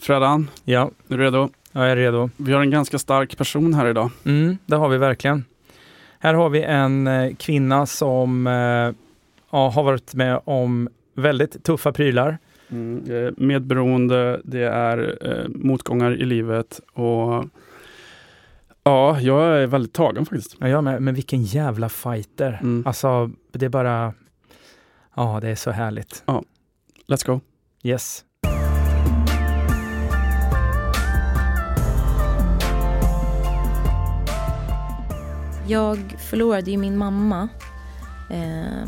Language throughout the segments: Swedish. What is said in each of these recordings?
Fredan, Ja, är du redo? jag är redo. Vi har en ganska stark person här idag. Mm, det har vi verkligen. Här har vi en eh, kvinna som eh, ja, har varit med om väldigt tuffa prylar. Mm, medberoende, det är eh, motgångar i livet och ja, jag är väldigt tagen faktiskt. Ja, jag med, men vilken jävla fighter. Mm. Alltså, det är bara... Ja, det är så härligt. Let's go. Yes. Jag förlorade ju min mamma. Eh,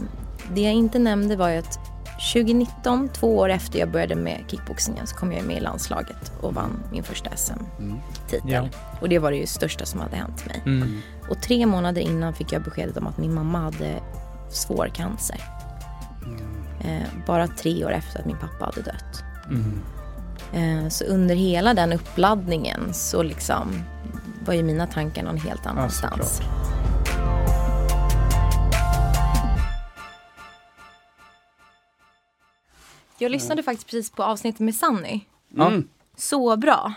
det jag inte nämnde var ju att 2019, två år efter jag började med kickboxingen, så kom jag med i landslaget och vann min första SM-titel. Ja. Och det var det ju största som hade hänt mig. Mm. Och tre månader innan fick jag beskedet om att min mamma hade svår cancer. Eh, bara tre år efter att min pappa hade dött. Mm. Eh, så under hela den uppladdningen så liksom var ju mina tankar någon helt annanstans. jag lyssnade faktiskt precis på avsnittet med Sunny. Ja. Mm. Så bra.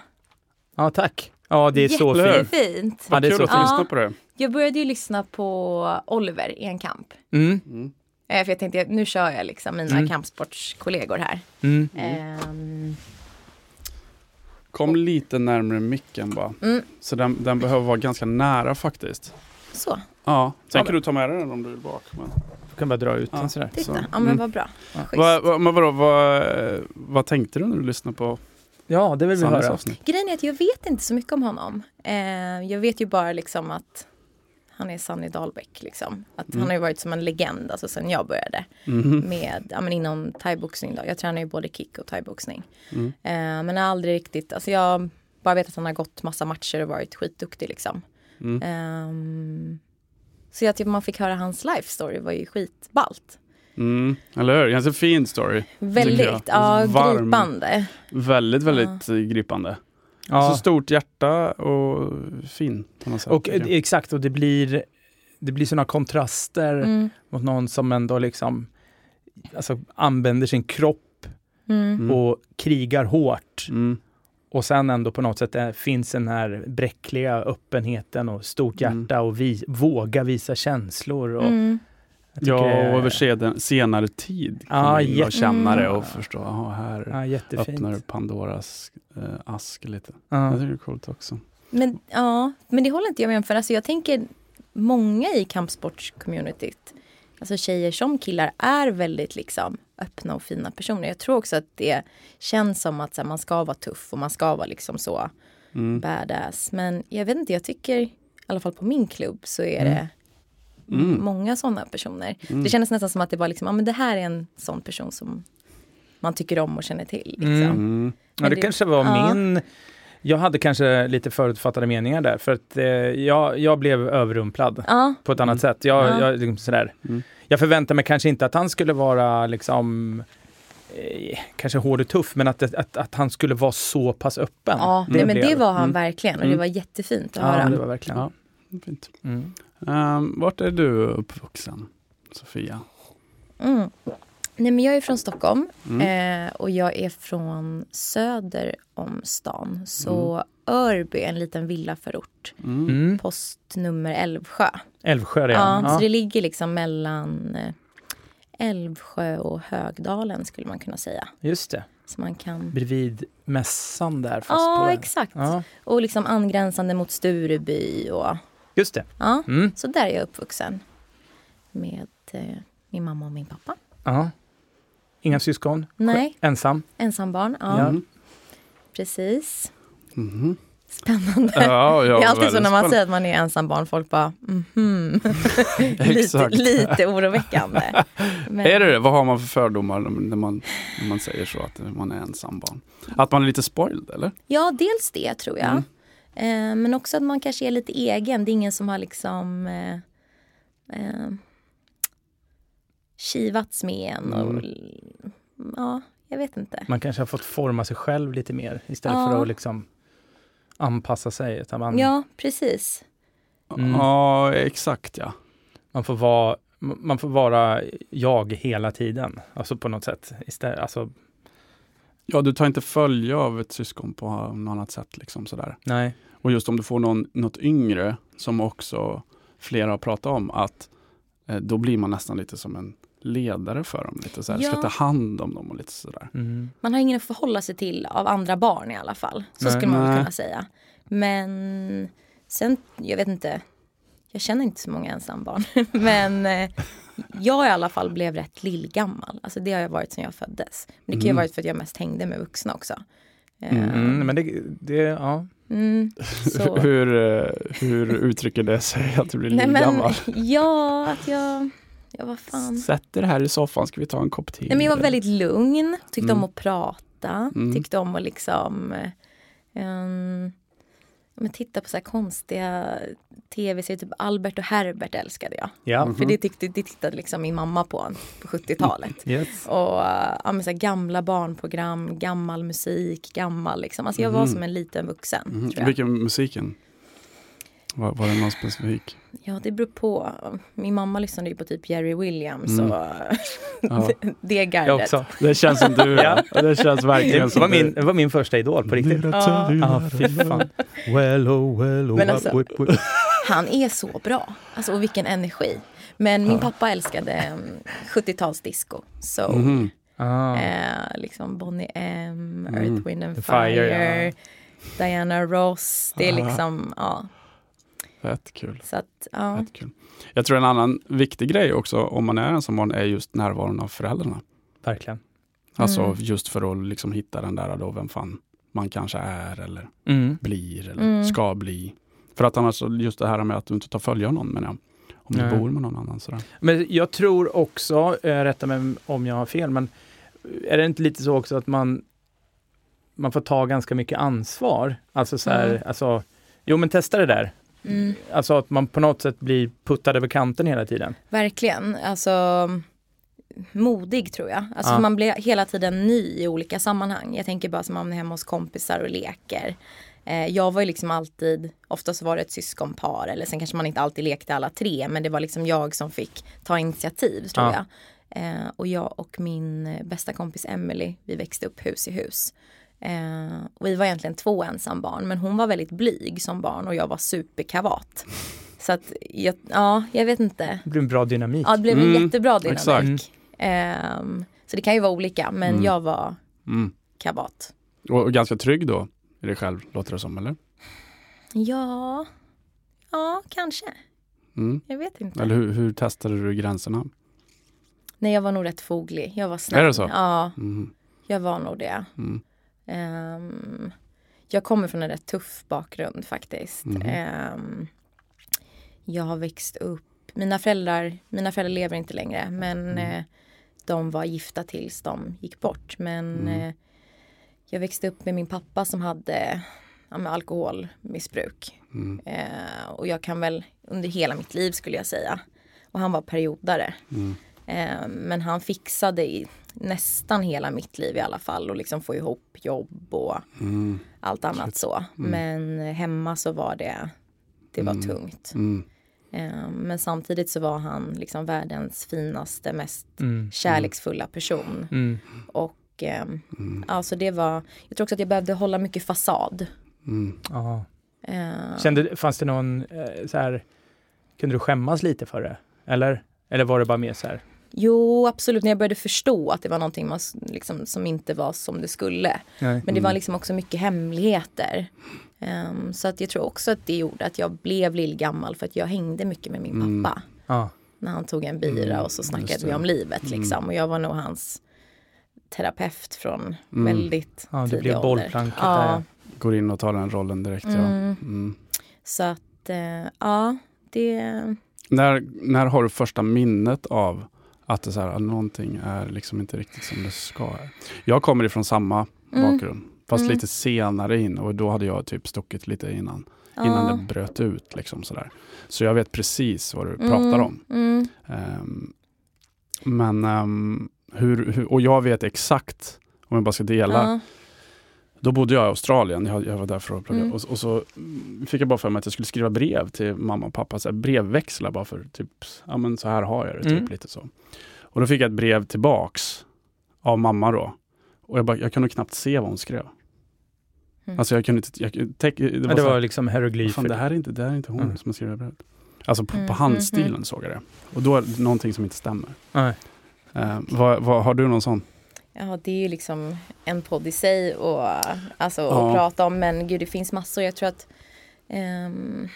ja, tack. Ja, det är så fint. Jättefint. Ja, det är Kul så fint. på det. Jag började ju lyssna på Oliver i en kamp. Mm. Eh, för jag tänkte, nu kör jag liksom mina Mm. kampsportskollegor här. Mm. Ehm, Kom lite närmare micken bara. Mm. Så den, den behöver vara ganska nära faktiskt. så, Ja, sen Ja, kan du ta med dig den om du vill bak. Men. Du kan bara dra ut Ja. den sådär. titta. Så, Ja men mm. vad bra. Schysst. Vad, vad, men vadå, vad, vad tänkte du när du lyssnade på Ja, det vill vi höra. avsnitt? Grejen är att jag vet inte så mycket om honom. Eh, jag vet ju bara liksom att han är Sunny Dahlbäck. Liksom. Att Mm. Han har ju varit som en legend alltså, sen jag började Mhm. med, ja, men inom thaiboxning. Då. Jag tränar ju både kick och thaiboxning. Mm. Eh, men aldrig riktigt, alltså jag bara vet att han har gått massa matcher och varit skitduktig liksom. Mm. Ehm, så att man fick höra hans life story var ju skitballt. Mm. Eller hur? Ganska fin story. Väldigt, jag. ja, Varm. gripande. Väldigt, väldigt eh, gripande. Ja. Så stort hjärta och fin på något sätt. Och exakt, och det blir, det blir sådana kontraster Mm, mot någon som ändå liksom alltså, använder sin kropp mm, Mm. och krigar hårt. Mm. Och sen ändå på något sätt eh, finns den här bräckliga öppenheten och stort Mm. hjärta och vi, våga visa känslor. Och mm. Ja, och över senare tid kan man jätte- känna det Mm. och förstå, aha, här Ja, jättefint. öppnar Pandoras eh, ask lite. Ja. Jag tycker det är coolt också. Men, ja, men det håller inte jag med om. För alltså jag tänker många i kampsportscommunityt, alltså tjejer som killar, är väldigt liksom öppna och fina personer. Jag tror också att det känns som att så här, man ska vara tuff och man ska vara liksom så Mm. badass. Men jag vet inte, jag tycker i alla fall på min klubb så är Mm. det Mm. många sådana personer. Mm. Det kändes nästan som att det var liksom, ja men det här är en sån person som man tycker om och känner till. Liksom. Mm. Ja, det det- kanske var ja. min... Jag hade kanske lite förutfattade meningar där för att eh, jag, jag blev överrumplad Ja, på ett annat Mm. sätt. Jag, Ja. jag, liksom sådär. Mm. jag förväntar mig kanske inte att han skulle vara liksom eh, kanske hård och tuff, men att, det- att, att han skulle vara så pass öppen. ja nej, men det var han Mm. verkligen och det var jättefint att Ja, höra. det var verkligen. Ja, fint. Mm. Um, vart är du uppvuxen, Sofia? Mm. Nej men jag är från Stockholm Mm. eh, och jag är från söder om stan. Så Örby, en liten villaförort. Mm. Mm. Postnummer Älvsjö. Älvsjö, det Ja, ja. Så det ligger liksom mellan eh, Älvsjö och Högdalen skulle man kunna säga. Just det. Så man kan... Bredvid mässan där. Fast Ja, på, exakt. Ja, Och liksom angränsande mot Stureby och just det. ja. Mm. Så där är jag uppvuxen. Med eh, min mamma och min pappa. Ja. Inga syskon? Nej, Ensam? ensambarn. Ja, Ja. Mm. precis. Mhm. Spännande. Ja, ja, det är alltid så när man spännande. säger att man är ensambarn, folk bara mhm. lite, Exakt. lite oroväckande. Men, Är det det? Vad har man för fördomar när man, när man säger så, att man är ensam barn? Att man är lite spoiled, eller? Ja, dels det tror jag. Mm. Eh, men också att man kanske är lite egen. Det är ingen som har liksom eh, eh, kivats med en. Och, Mm. Ja, jag vet inte. Man kanske har fått forma sig själv lite mer istället Ja. för att liksom anpassa sig. Utan man, Ja, precis. Mm. Ja, exakt ja. man, får vara, man får vara jag hela tiden. Alltså på något sätt. Istället, alltså, ja, du tar inte följe av ett syskon på något annat sätt. Liksom, sådär. Nej. Och just om du får någon, något yngre, som också flera har pratat om, att eh, då blir man nästan lite som en ledare för dem. Lite såhär, Ja. ska ta hand om dem och lite sådär. Mm. Man har ingen att förhålla sig till av andra barn i alla fall. Så Nej. skulle man Nej. kunna säga. Men sen, jag vet inte. Jag känner inte så många ensambarn. Men eh, jag i alla fall blev rätt lillgammal. Alltså det har jag varit sedan jag föddes. Men det kan ju Mm. ha varit för att jag mest hängde med vuxna också. Eh, Mm. Mm, men det, det, ja. mm, så. hur, eh, hur uttrycker det sig att du blir Nej men gammal? ja, att jag, ja vad fan. Sätt dig här i soffan, ska vi ta en kopp te? Nej, men jag var väldigt lugn, tyckte Mm. om att prata, Mm. tyckte om att liksom um, men titta på så här konstiga tv-serier, typ Albert och Herbert älskade jag. Ja. Mhm. För det, tyckte, det tittade liksom min mamma på på 70-talet. Yes. Och uh, ja, men så gamla barnprogram, gammal musik, gammal liksom. Alltså jag var Mhm. som en liten vuxen. Mhm. Tror jag. Vilken musiken? Var, var det någon specifik? Ja, det beror på. Min mamma lyssnade ju på typ Jerry Williams Mm. och Ja. det Jag gardet. också. Det känns som du. Ja. ja. Det känns verkligen Det som var, du. min, det var min första idol på riktigt. Ja. Ja, fy fan. Well, oh, well, oh, Men alltså- whip, whip. Han är så bra. Alltså, och vilken energi. Men min pappa älskade um, 70-talsdisco. Så Mhm. Ah. eh, liksom Bonnie M, Mm. Earth, Wind and The Fire, Fire, ja. Diana Ross. Det är Ah. liksom, ja. Fett kul. Så att, ja. Fett kul. Jag tror en annan viktig grej också om man är ensambarn är just närvaron av föräldrarna. Verkligen. Alltså Mm. just för att liksom hitta den där då, vem fan man kanske är eller Mm. blir eller Mm. ska bli. För att annars, just det här med att du inte tar följe av någon menar jag. Om du bor med någon annan sådär. Men jag tror också, eh, rätta mig om jag har fel, men är det inte lite så också att man man får ta ganska mycket ansvar? Alltså så här, Mm. alltså, jo men testa det där. Mm, Alltså att man på något sätt blir puttad över kanten hela tiden. verkligen. Alltså modig tror jag. Alltså Ja. man blir hela tiden ny i olika sammanhang. Jag tänker bara som om man är hemma hos kompisar och leker. Eh, jag var ju liksom alltid, oftast var det ett syskonpar eller sen kanske man inte alltid lekte alla tre men det var liksom jag som fick ta initiativ tror Ja. jag. Eh, och jag och min bästa kompis Emily, vi växte upp hus i hus. Eh, och vi var egentligen två ensambarn men hon var väldigt blyg som barn och jag var superkavat. Så att, jag, ja, jag vet inte. Det blir en bra dynamik. Ja, det blev en Mm, jättebra exakt. dynamik. Ehm, så det kan ju vara olika, men Mm. jag var Mm. kavat. Och, och ganska trygg då i dig själv, låter det som, eller? Ja, ja, kanske. Mm. Jag vet inte. Eller hur, hur testade du gränserna? Nej, jag var nog rätt foglig. Jag var snäll. Är det så? Ja, Mm. jag var nog det. Mm. Ehm, jag kommer från en rätt tuff bakgrund faktiskt. Mhm. Ehm, jag har växt upp, mina föräldrar, mina föräldrar lever inte längre men Mm. eh, de var gifta tills de gick bort. Men Mm. eh, jag växte upp med min pappa som hade ja, med alkoholmissbruk. Mm. Eh, och jag kan väl under hela mitt liv skulle jag säga. Och han var periodare. Mm. Eh, men han fixade i nästan hela mitt liv i alla fall och liksom få ihop jobb och Mm. allt annat så. Mm. Men hemma så var det, det var Mm. tungt. Mm. Eh, men samtidigt så var han liksom världens finaste, mest Mm. kärleksfulla person. Mm. Och ehm, Mm. alltså det var, jag tror också att jag behövde hålla mycket fasad. Mm. Eh, Kände, fanns det någon eh, så här, kunde du skämmas lite för det? Eller? Eller var det bara mer så här? Jo, absolut. När jag började förstå att det var någonting man, liksom, som inte var som det skulle. Nej. Men det var Mm. liksom också mycket hemligheter. Ehm, så att jag tror också att det gjorde att jag blev lillgammal för att jag hängde mycket med min Mm. pappa. Ja. När han tog en bira Mm, och så snackade vi om livet Mm. liksom. Och jag var nog hans terapeut från Mm. väldigt Ja, tidig blev ålder. bollplanket Ja, där. Går in och tar den rollen direkt. Ja. Mm. Mm. så att eh, ja, det... När, när har du första minnet av att det så här, någonting är liksom inte riktigt som det ska? Jag kommer ifrån samma Mm. bakgrund. Fast Mm. lite senare in och då hade jag typ stuckit lite innan. Innan ja. det bröt ut. Liksom sådär. Så jag vet precis vad du Mm, pratar om. Ehm, men ehm, hur, hur, och jag vet exakt, om jag bara ska dela. ja. Då bodde jag i Australien, jag, jag var där för att plugga. Mm. Och, och så mm, fick jag bara för mig att jag skulle skriva brev till mamma och pappa. Så här, brevväxla bara för typ, ja men så här har jag det. Typ, Mm. lite så. Och då fick jag ett brev tillbaks av mamma då. Och jag, bara, jag kunde knappt se vad hon skrev. Mm. Alltså jag kunde inte, jag, teck, det var, Ja, det så här, var liksom fan, hieroglyfer. det här är inte, det här är inte hon Mm. som har skrivit brevet. Alltså på, Mm, på mm, handstilen mm. såg jag det. Och då är det någonting som inte stämmer. Nej. Eh, vad, vad, har du någon sån? Ja, det är ju liksom en podd i sig och, alltså, Ja. att prata om. Men gud, det finns massor. Jag tror att ehm,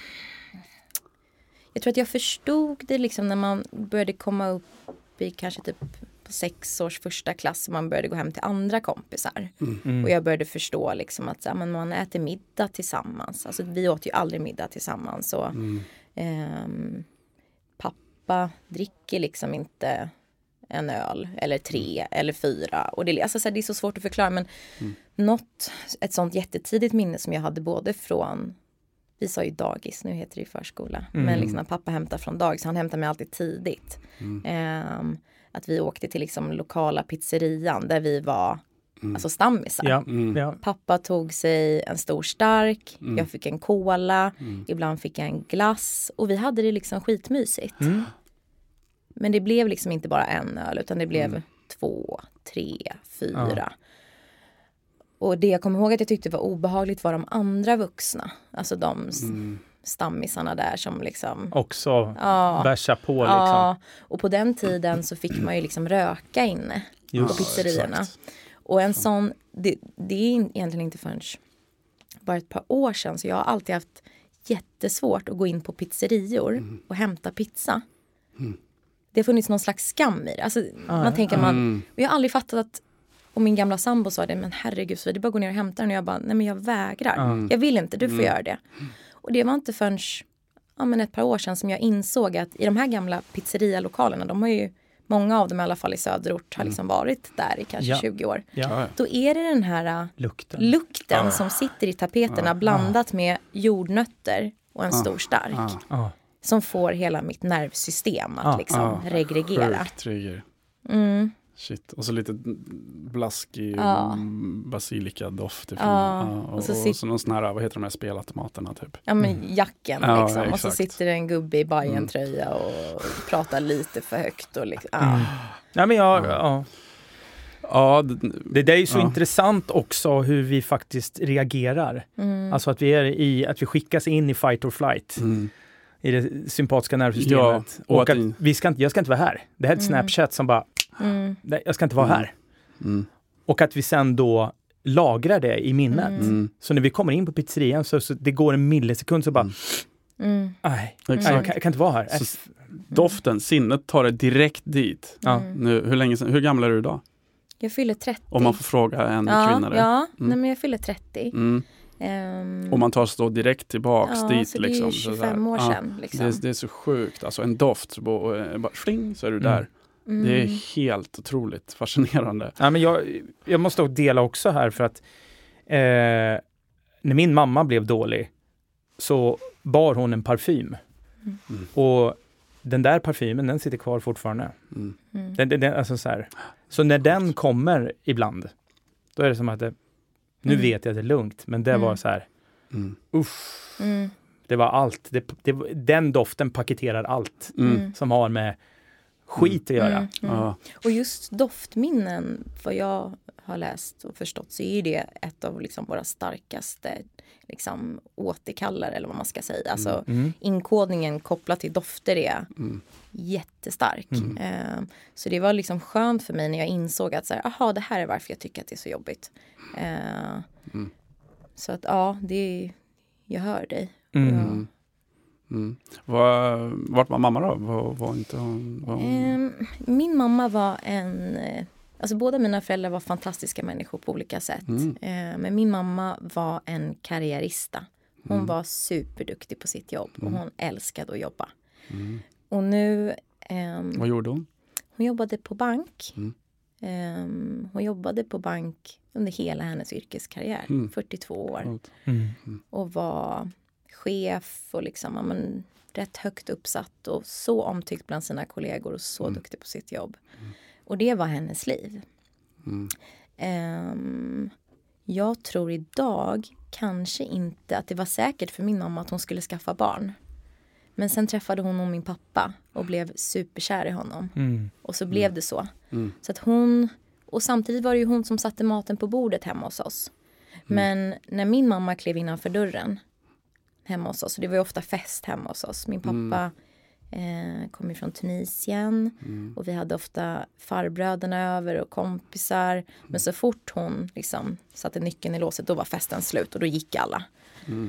Jag tror att jag förstod det liksom när man började komma upp i kanske typ på sex års första klass. och Man började gå hem till andra kompisar. Mm. Och jag började förstå liksom att så, här, men man äter middag tillsammans. Alltså, vi åt ju aldrig middag tillsammans. Och, Mm. ehm, pappa dricker liksom inte en öl eller tre eller fyra. Och det, alltså, så här, det är så svårt att förklara men Mm. något, ett sånt jättetidigt minne som jag hade både från vi sa ju dagis, nu heter det ju förskola. Mm. Men liksom när pappa hämtar från dagis, han hämtar mig alltid tidigt. Mm. Ehm, att vi åkte till liksom lokala pizzerian där vi var Mm. alltså stammisar. Ja. Mm. Ja. Pappa tog sig en stor stark, Mm. jag fick en cola, Mm. ibland fick jag en glass och vi hade det liksom skitmysigt. Mm. Men det blev liksom inte bara en öl utan det blev Mm. två, tre, fyra. Och det jag kommer ihåg att jag tyckte var obehagligt var de andra vuxna. Alltså de Mm. stammisarna där som liksom Också Ja. bärsa på liksom. Ja, och på den tiden så fick man ju liksom röka inne Just på pizzerierna. exakt. Och en sån, det, det är egentligen inte förrän bara ett par år sedan så jag har alltid haft jättesvårt att gå in på pizzerior och hämta pizza. Det har funnits någon slags skam i det. Alltså, man tänker man, Mm. och jag har aldrig fattat att och min gamla sambo sa det, men herregud, så det är bara att gå ner och hämta den. Och jag bara, nej men jag vägrar. Mm. Jag vill inte, du får göra det. Och det var inte förrän ja, men ett par år sedan som jag insåg att i de här gamla pizzerialokalerna, de har ju, många av dem i alla fall i söderort, har liksom varit där i kanske Ja. 20 år. Ja. Då är det den här äh, Lukten. lukten som sitter i tapeterna blandat med jordnötter och en stor stark. Ah. Som får hela mitt nervsystem att Ah, liksom ah, regregera. Sjuk trigger. Mm. Shit. Och så lite blaskig Ja. mm, basilikadoft. ifrån- Ja, ja, och, och och, så så, sit- någon sån här, vad heter de här spelautomaterna typ? Ja men jacken Ja, liksom. Och så sitter det en gubbe i Bajen-tröja och pratar lite för högt. Och liksom, ah. Mm. Nej, men jag, ja. Ja, d- Det där är ju så Ja. intressant också hur vi faktiskt reagerar. Mm. Alltså att vi är i, att vi skickas in i fight or flight mm. I det sympatiska nervsystemet. Ja, och och att att vi ska inte, jag ska inte vara här. Det här är ett Mm. Snapchat som bara, Mm. nej, jag ska inte vara Mm. här. Mm. Och att vi sen då lagrar det i minnet. Mm. Mm. Så när vi kommer in på pizzerian så, så det går en millisekund så bara, nej, nej jag, kan, jag kan inte vara här. Så- Äh, Doften, sinnet tar det direkt dit. Ja. Nu, hur, länge sedan, hur gammal är du idag? Jag fyller 30. Om man får fråga en ja, kvinna det. Ja, Mm. nej, men jag fyller 30. Mm. Ehm, Och man tar sig då direkt tillbaks ja, dit. så det är liksom. ju Så 25 år ja, sedan. Liksom. Det, är- det är så sjukt, alltså en doft, så bara, bara fling, så är du Mm. där. Mm. Det är helt otroligt fascinerande. Ja, men jag, jag måste också dela också här för att eh, när min mamma blev dålig så bar hon en parfym. Mm. Och den där parfymen, den sitter kvar fortfarande. Mm. Mm. Den, den, den, alltså så, här. så när den kommer ibland, då är det som att det, nu Mm. vet jag att det är lugnt, men det Mm. var så här, Mm. uff, Mm. det var allt. Det, det, den doften paketerar allt Mm. Som har med skit att göra. Mm. Mm. Ja. Och just doftminnen, vad jag har läst och förstått så är det ett av liksom våra starkaste liksom, återkallare eller vad man ska säga. Alltså Mm. inkodningen kopplat till dofter är Mm. jättestark. Mm. Eh, så det var liksom skönt för mig när jag insåg att så här, aha, det här är varför jag tycker att det är så jobbigt. Eh, Mm. Så att ja, det är, jag hör dig. Mm. Mm. Var, vart var mamma då? Var, var inte hon, var hon... Ehm, min mamma var en, eh, alltså båda mina föräldrar var fantastiska människor på olika sätt. Mm. Eh, men min mamma var en karriärista. Hon Mm. var superduktig på sitt jobb och Mm. hon älskade att jobba. Mm. Och nu, ehm, Vad gjorde hon? hon jobbade på bank. Mm. Ehm, hon jobbade på bank under hela hennes yrkeskarriär, Mm. 42 år. Mm. Och var chef och liksom, ja, men, rätt högt uppsatt och så omtyckt bland sina kollegor och så Mm. duktig på sitt jobb. Och det var hennes liv. Mm. Ehm, jag tror idag kanske inte att det var säkert för min mamma att hon skulle skaffa barn. Men sen träffade hon nog min pappa och blev superkär i honom. Mm. Och så blev det så. Mm. Så att hon, Och samtidigt var det ju hon som satte maten på bordet hemma hos oss. Men när min mamma klev innanför dörren hemma hos oss, det var ju ofta fest hemma hos oss. Min pappa eh, kom ju från Tunisien och vi hade ofta farbröderna över och kompisar. Men så fort hon liksom satte nyckeln i låset, då var festen slut och då gick alla.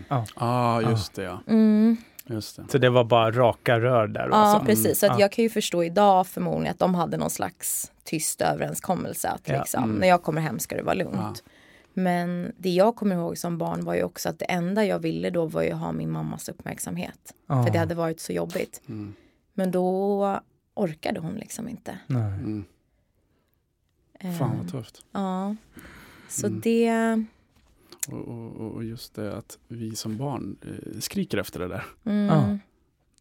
Ja, ah, just det ja. Mm. Just det. Så det var bara raka rör där? Ja, alltså. precis. Så att Ja. jag kan ju förstå idag förmodligen att de hade någon slags tyst överenskommelse att Ja. liksom, när jag kommer hem ska det vara lugnt. Ja. Men det jag kommer ihåg som barn var ju också att det enda jag ville då var ju ha min mammas uppmärksamhet. Ja. För det hade varit så jobbigt. Mm. Men då orkade hon liksom inte. Nej. Mm. Eh, Fan vad tufft. Ja. Så Mm. det... Och, och, och just det att vi som barn eh, skriker efter det där. Mm, Ja.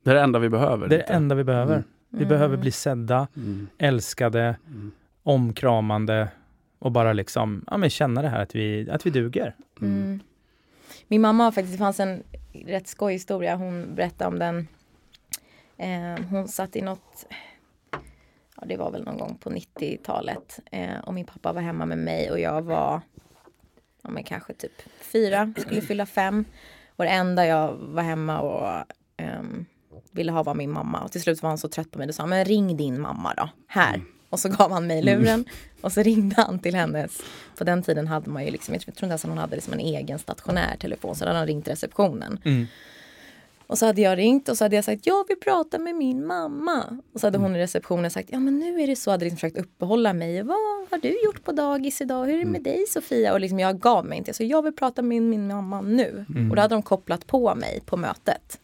Det är det enda vi behöver. Det är det enda vi behöver. Mm. Vi mm. behöver bli sedda, Mm. älskade, Mm. omkramande och bara liksom ja, men känna det här att vi, att vi duger. Mm. Mm. Min mamma har faktiskt, det fanns en rätt skoj historia, hon berättade om den. Eh, hon satt i något, ja det var väl någon gång på 90-talet. Eh, och min pappa var hemma med mig och jag var, ja men kanske typ fyra, skulle fylla fem. Och det enda jag var hemma och ehm, ville ha var min mamma. Och till slut var han så trött på mig, då sa men ring din mamma då, här. Och så gav han mig luren och så ringde han till hennes. På den tiden hade man ju liksom, jag tror inte ens att hon hade liksom en egen stationär telefon, så då hade han ringt receptionen. Mm. Och så hade jag ringt och så hade jag sagt, jag vill prata med min mamma. Och så hade hon i receptionen sagt, ja men nu är det så, hade liksom försökt uppehålla mig. Vad har du gjort på dagis idag? Hur är det med dig Sofia? Och liksom jag gav mig inte, så jag vill prata med min mamma nu. Och då hade de kopplat på mig på mötet.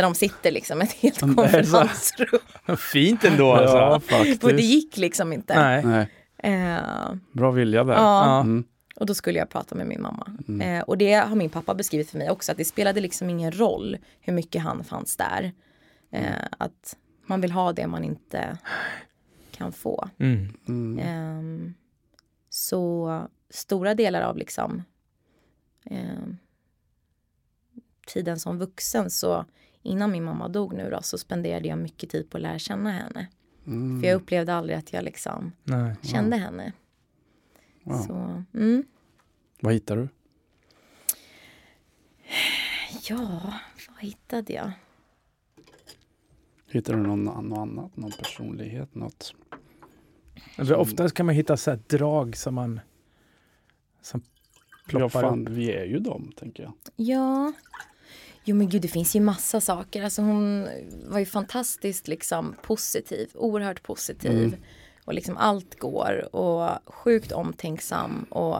Där de sitter liksom ett helt konferensrum. Fint ändå alltså. Ja, faktiskt. Och det gick liksom inte. Nej. Nej, Eh, bra vilja där. Ja. Mm. och då skulle jag prata med min mamma. Eh, och det har min pappa beskrivit för mig också, att det spelade liksom ingen roll hur mycket han fanns där. Eh, att man vill ha det man inte kan få. Mm. Mm. Ehm, så stora delar av liksom ehm, tiden som vuxen så innan min mamma dog nu då så spenderade jag mycket tid på att lära känna henne. Mm. För jag upplevde aldrig att jag liksom Nej. kände henne. Wow. Så, mm. Vad hittar du? Ja, vad hittade jag? Hittar du någon, något annat? Någon personlighet? Något? Alltså, oftast kan man hitta så här drag som man som Ja, ploppar fan, upp. vi är ju dem, tänker jag. Ja. Jo men gud det finns ju massa saker. Alltså hon var ju fantastiskt liksom positiv. Oerhört positiv. Mm. Och liksom allt går. Och sjukt omtänksam. Och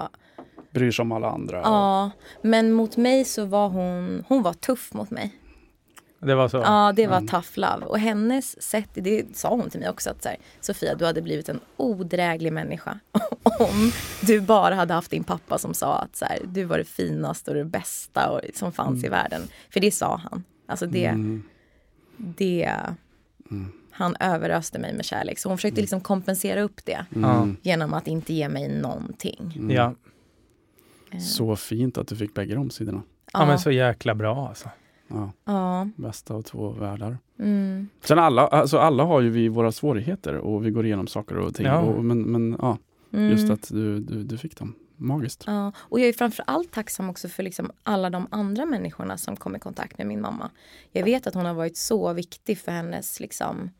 Bryr sig om alla andra. ja. Men mot mig så var hon, hon var tuff mot mig. Det var så? Ja det var Mm. tough love. Och hennes sätt, det sa hon till mig också att så här, Sofia du hade blivit en odräglig människa. Om du bara hade haft din pappa som sa att så här, du var det finaste och det bästa och, som fanns i världen. För det sa han. Alltså det, Mm. det han överöste mig med kärlek. Så hon försökte liksom kompensera upp det Ja. Mm. genom att inte ge mig någonting. Mm. Ja. Eh, Så fint att du fick bägge de sidorna. ja, men så jäkla bra alltså. Ja, ja, bästa av två världar. mm, Sen alla, alltså alla har ju vi våra svårigheter och vi går igenom saker och ting. Ja. Och, men, men ja, mm. just att du, du, du fick dem. Magiskt. Ja, och jag är framför allt tacksam också för liksom alla de andra människorna som kom i kontakt med min mamma. Jag vet att hon har varit så viktig för hennes, liksom,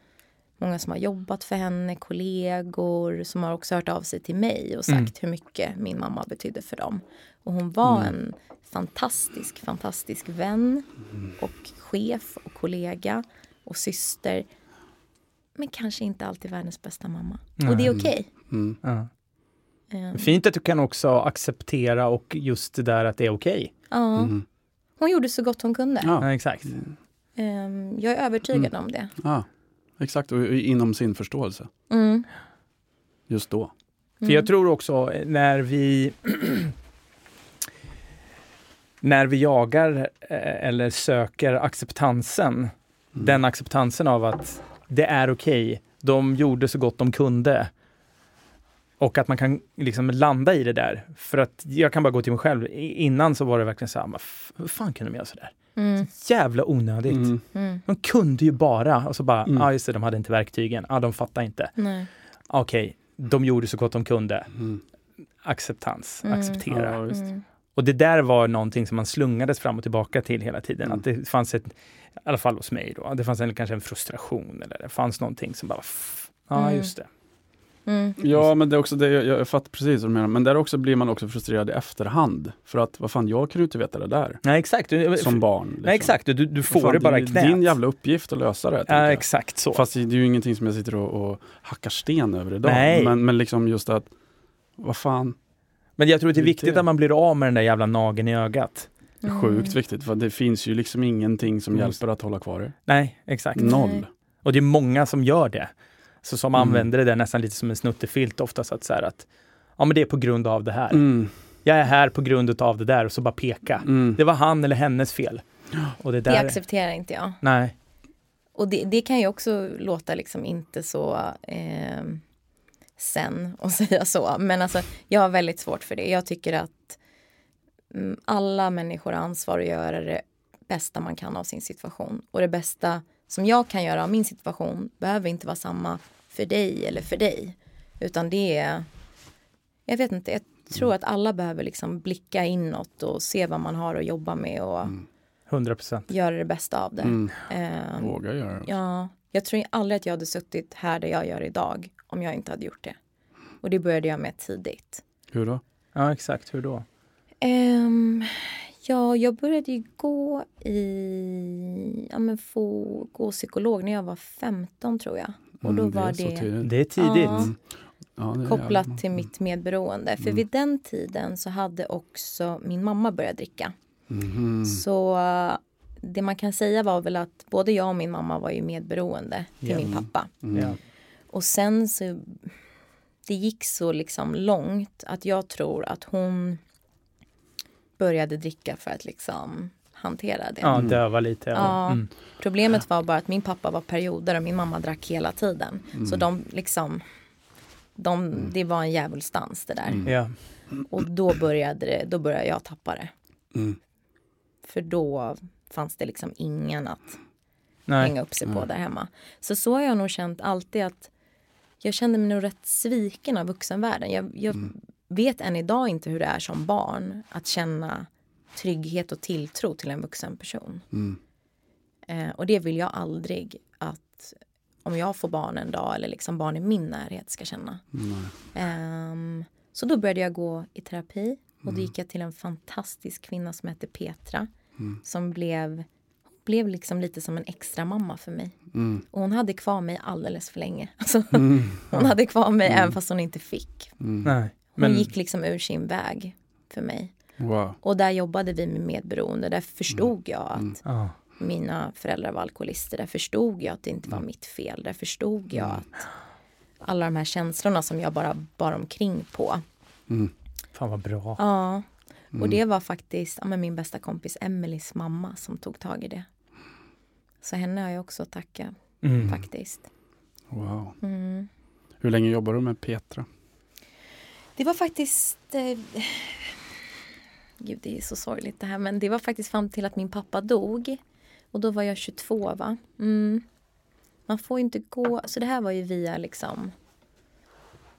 många som har jobbat för henne, kollegor som har också hört av sig till mig och sagt Mm. hur mycket min mamma betydde för dem. Och hon var Mm. en fantastisk, fantastisk vän och chef och kollega och syster. Men kanske inte alltid världens bästa mamma. Och det är okej. Mm. Ja. Eh, Fint att du kan också acceptera och just det där att det är okej. Ja, Mm. hon gjorde så gott hon kunde. Ja. Exakt. Ehm, jag är övertygad om det. ja, exakt. Och inom sin förståelse. Mm. Just då. För jag tror också när vi när vi jagar eh, eller söker acceptansen, Mm. den acceptansen av att det är okej, de gjorde så gott de kunde. Och att man kan liksom landa i det där. För att jag kan bara gå till mig själv. Innan så var det verkligen så här, "Vad f- hur fan kunde de göra sådär? Mm. Jävla onödigt. Mm. Mm. De kunde ju bara, och så bara, ja Mm. ah, just det, de hade inte verktygen, ah, de fattar inte. Okej, de gjorde så gott de kunde. Mm. Acceptans, Mm. acceptera. Ja. Mm. Och det där var någonting som man slungades fram och tillbaka till hela tiden. Mm. Att det fanns ett, i alla fall hos mig då, det fanns en, kanske en frustration eller det fanns någonting som bara, ja Mm. just det. Mm. Ja, men det är också det, jag, jag fattar precis vad du menar. Men där också blir man också frustrerad i efterhand. För att, vad fan, jag kunde inte veta det där. Nej exakt, du, Som barn. Liksom. nej, exakt. Du, du får fan, det bara är i knät. din jävla uppgift att lösa det. Ja jag. exakt så. Fast det är ju ingenting som jag sitter och, och hackar sten över idag. Nej. Men, men liksom just att, vad fan, Men jag tror att det är Det viktigt det. att man blir av med den där jävla nageln i ögat. det Mm. sjukt viktigt. För det finns ju liksom ingenting som Mm. hjälper att hålla kvar det. Nej, exakt. Noll. Nej. Och det är många som gör det. Så som Mm. använder det där nästan lite som en snuttefilt ofta så att säga att ja men det är på grund av det här. Mm. Jag är här på grund av det där och så bara peka. Mm. Det var han eller hennes fel. Och det Det där. accepterar inte jag. Nej. Och det, det kan ju också låta liksom inte så eh, sen att säga så. Men alltså jag har väldigt svårt för det. Jag tycker att mm, alla människor har ansvar att göra det bästa man kan av sin situation. Och det bästa som jag kan göra av min situation behöver inte vara samma för dig eller för dig. Utan det är, jag vet inte, jag tror att alla behöver liksom blicka inåt och se vad man har att jobba med och 100 procent. göra det bästa av det. Mm. Ehm, Våga göra det. Ja, jag tror aldrig att jag hade suttit här där jag gör idag om jag inte hade gjort det. Och det började jag med tidigt. Hur då? Ja exakt, hur då? Um, ja, jag började ju gå i, ja men få gå psykolog när jag var 15 tror jag. Och då Mm, var det. Det är tidigt. Ja. Ja, det är kopplat jävligt. till mitt medberoende. För Mm. vid den tiden så hade också min mamma börjat dricka. Mhm. Så det man kan säga var väl att både jag och min mamma var ju medberoende till min pappa. Mm. Och sen så det gick så liksom långt att jag tror att hon började dricka för att liksom hantera det. ja, Mm. döva lite. Ja. Mm. Problemet var bara att min pappa var perioder och min mamma drack hela tiden. Så de liksom de, det var en djävulsdans det där. Mm. Ja. Och då började, det, då började jag tappa det. Mm. För då fanns det liksom ingen att Nej. hänga upp sig på där hemma. Så så har jag nog känt alltid att jag kände mig nog rätt sviken av vuxenvärlden. Jag, jag Mm. vet än idag inte hur det är som barn att känna trygghet och tilltro till en vuxen person. Mm. Eh, och det vill jag aldrig att om jag får barn en dag eller liksom barn i min närhet ska känna. Nej. Ehm, så då började jag gå i terapi och Mm. då gick jag till en fantastisk kvinna som hette Petra Mm. som blev, blev liksom lite som en extra mamma för mig. Mm. Och hon hade kvar mig alldeles för länge. Alltså, Mm. hon hade kvar mig Mm. även fast hon inte fick. Mm. Nej. Hon Men, gick liksom ur sin väg för mig. Wow. Och där jobbade vi med medberoende. Där förstod jag att Mm. ja. mina föräldrar var alkoholister. Där förstod jag att det inte var mitt fel. Där förstod jag att alla de här känslorna som jag bara bar omkring på. Mm. Fan vad bra. Ja, och Mm. det var faktiskt ja, men min bästa kompis Emelies mamma som tog tag i det. Så henne har jag också att tacka Mm. faktiskt. Wow. Mm. Hur länge jobbar du med Petra? Det var faktiskt... Eh, gud, det är så sorgligt det här. Men det var faktiskt fram till att min pappa dog. Och då var jag 22, va? Mm. Man får ju inte gå... Så det här var ju via liksom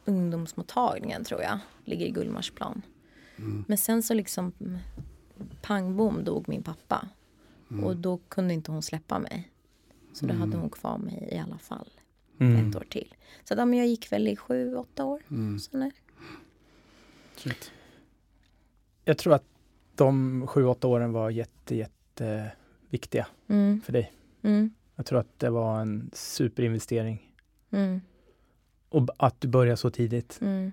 ungdomsmottagningen, tror jag. Ligger i Gullmarsplan. Mm. Men sen så liksom pang bom dog min pappa. Mm. Och då kunde inte hon släppa mig. Så då Mm. hade hon kvar mig i alla fall Mm. ett år till. Så ja, men jag gick väl i sju, åtta år. Mm. Så nej. Shit. Jag tror att de sju, åtta åren var jätte, jätte viktiga Mm, för dig. mm, Jag tror att det var en superinvestering. mm, Och att du började så tidigt. mm.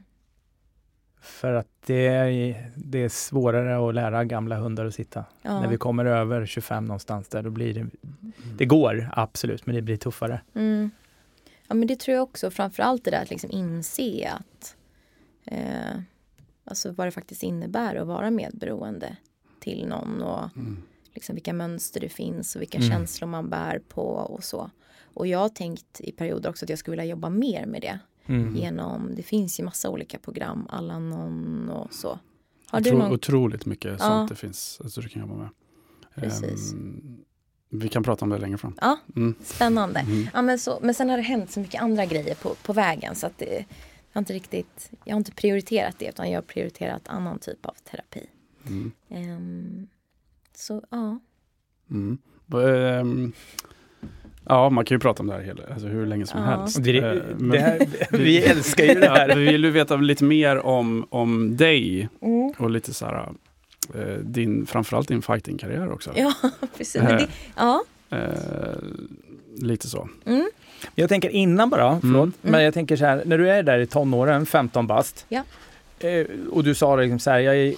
För att det är, det är svårare att lära gamla hundar att sitta. Ja. När vi kommer över 25 någonstans där, då blir det... Det går absolut, men det blir tuffare. Mm. Ja men det tror jag också. Framförallt det där att liksom inse att eh, alltså vad det faktiskt innebär att vara medberoende till någon och Mm. liksom vilka mönster det finns och vilka Mm. känslor man bär på och så. Och jag har tänkt i perioder också att jag skulle vilja jobba mer med det. Mm. Genom, det finns ju massa olika program, Alanon och så. Har du Otro, någon? Otroligt mycket Ja. sånt det finns alltså, du kan jobba med. Precis. Ehm, vi kan prata om det längre fram. Ja, Mm. spännande. Mm. Ja, men, så, men sen har det hänt så mycket andra grejer på, på vägen så att det, har inte riktigt, jag har inte prioriterat det utan jag har prioriterat annan typ av terapi. Ehm, så ja. Mm. Ja, man kan ju prata om det här hela, alltså hur länge som Ja. helst. Det, Eh, men- det här, vi älskar ju det Ja, här. vi vill ju veta lite mer om, om dig och lite så här, eh, din, framförallt din fightingkarriär också. Ja, precis. Men det, ja. Eh, lite så. Mm. Jag tänker innan bara, förlåt, men jag tänker så här, när du är där i tonåren, 15 bast, Ja. eh, och du sa liksom så här, jag är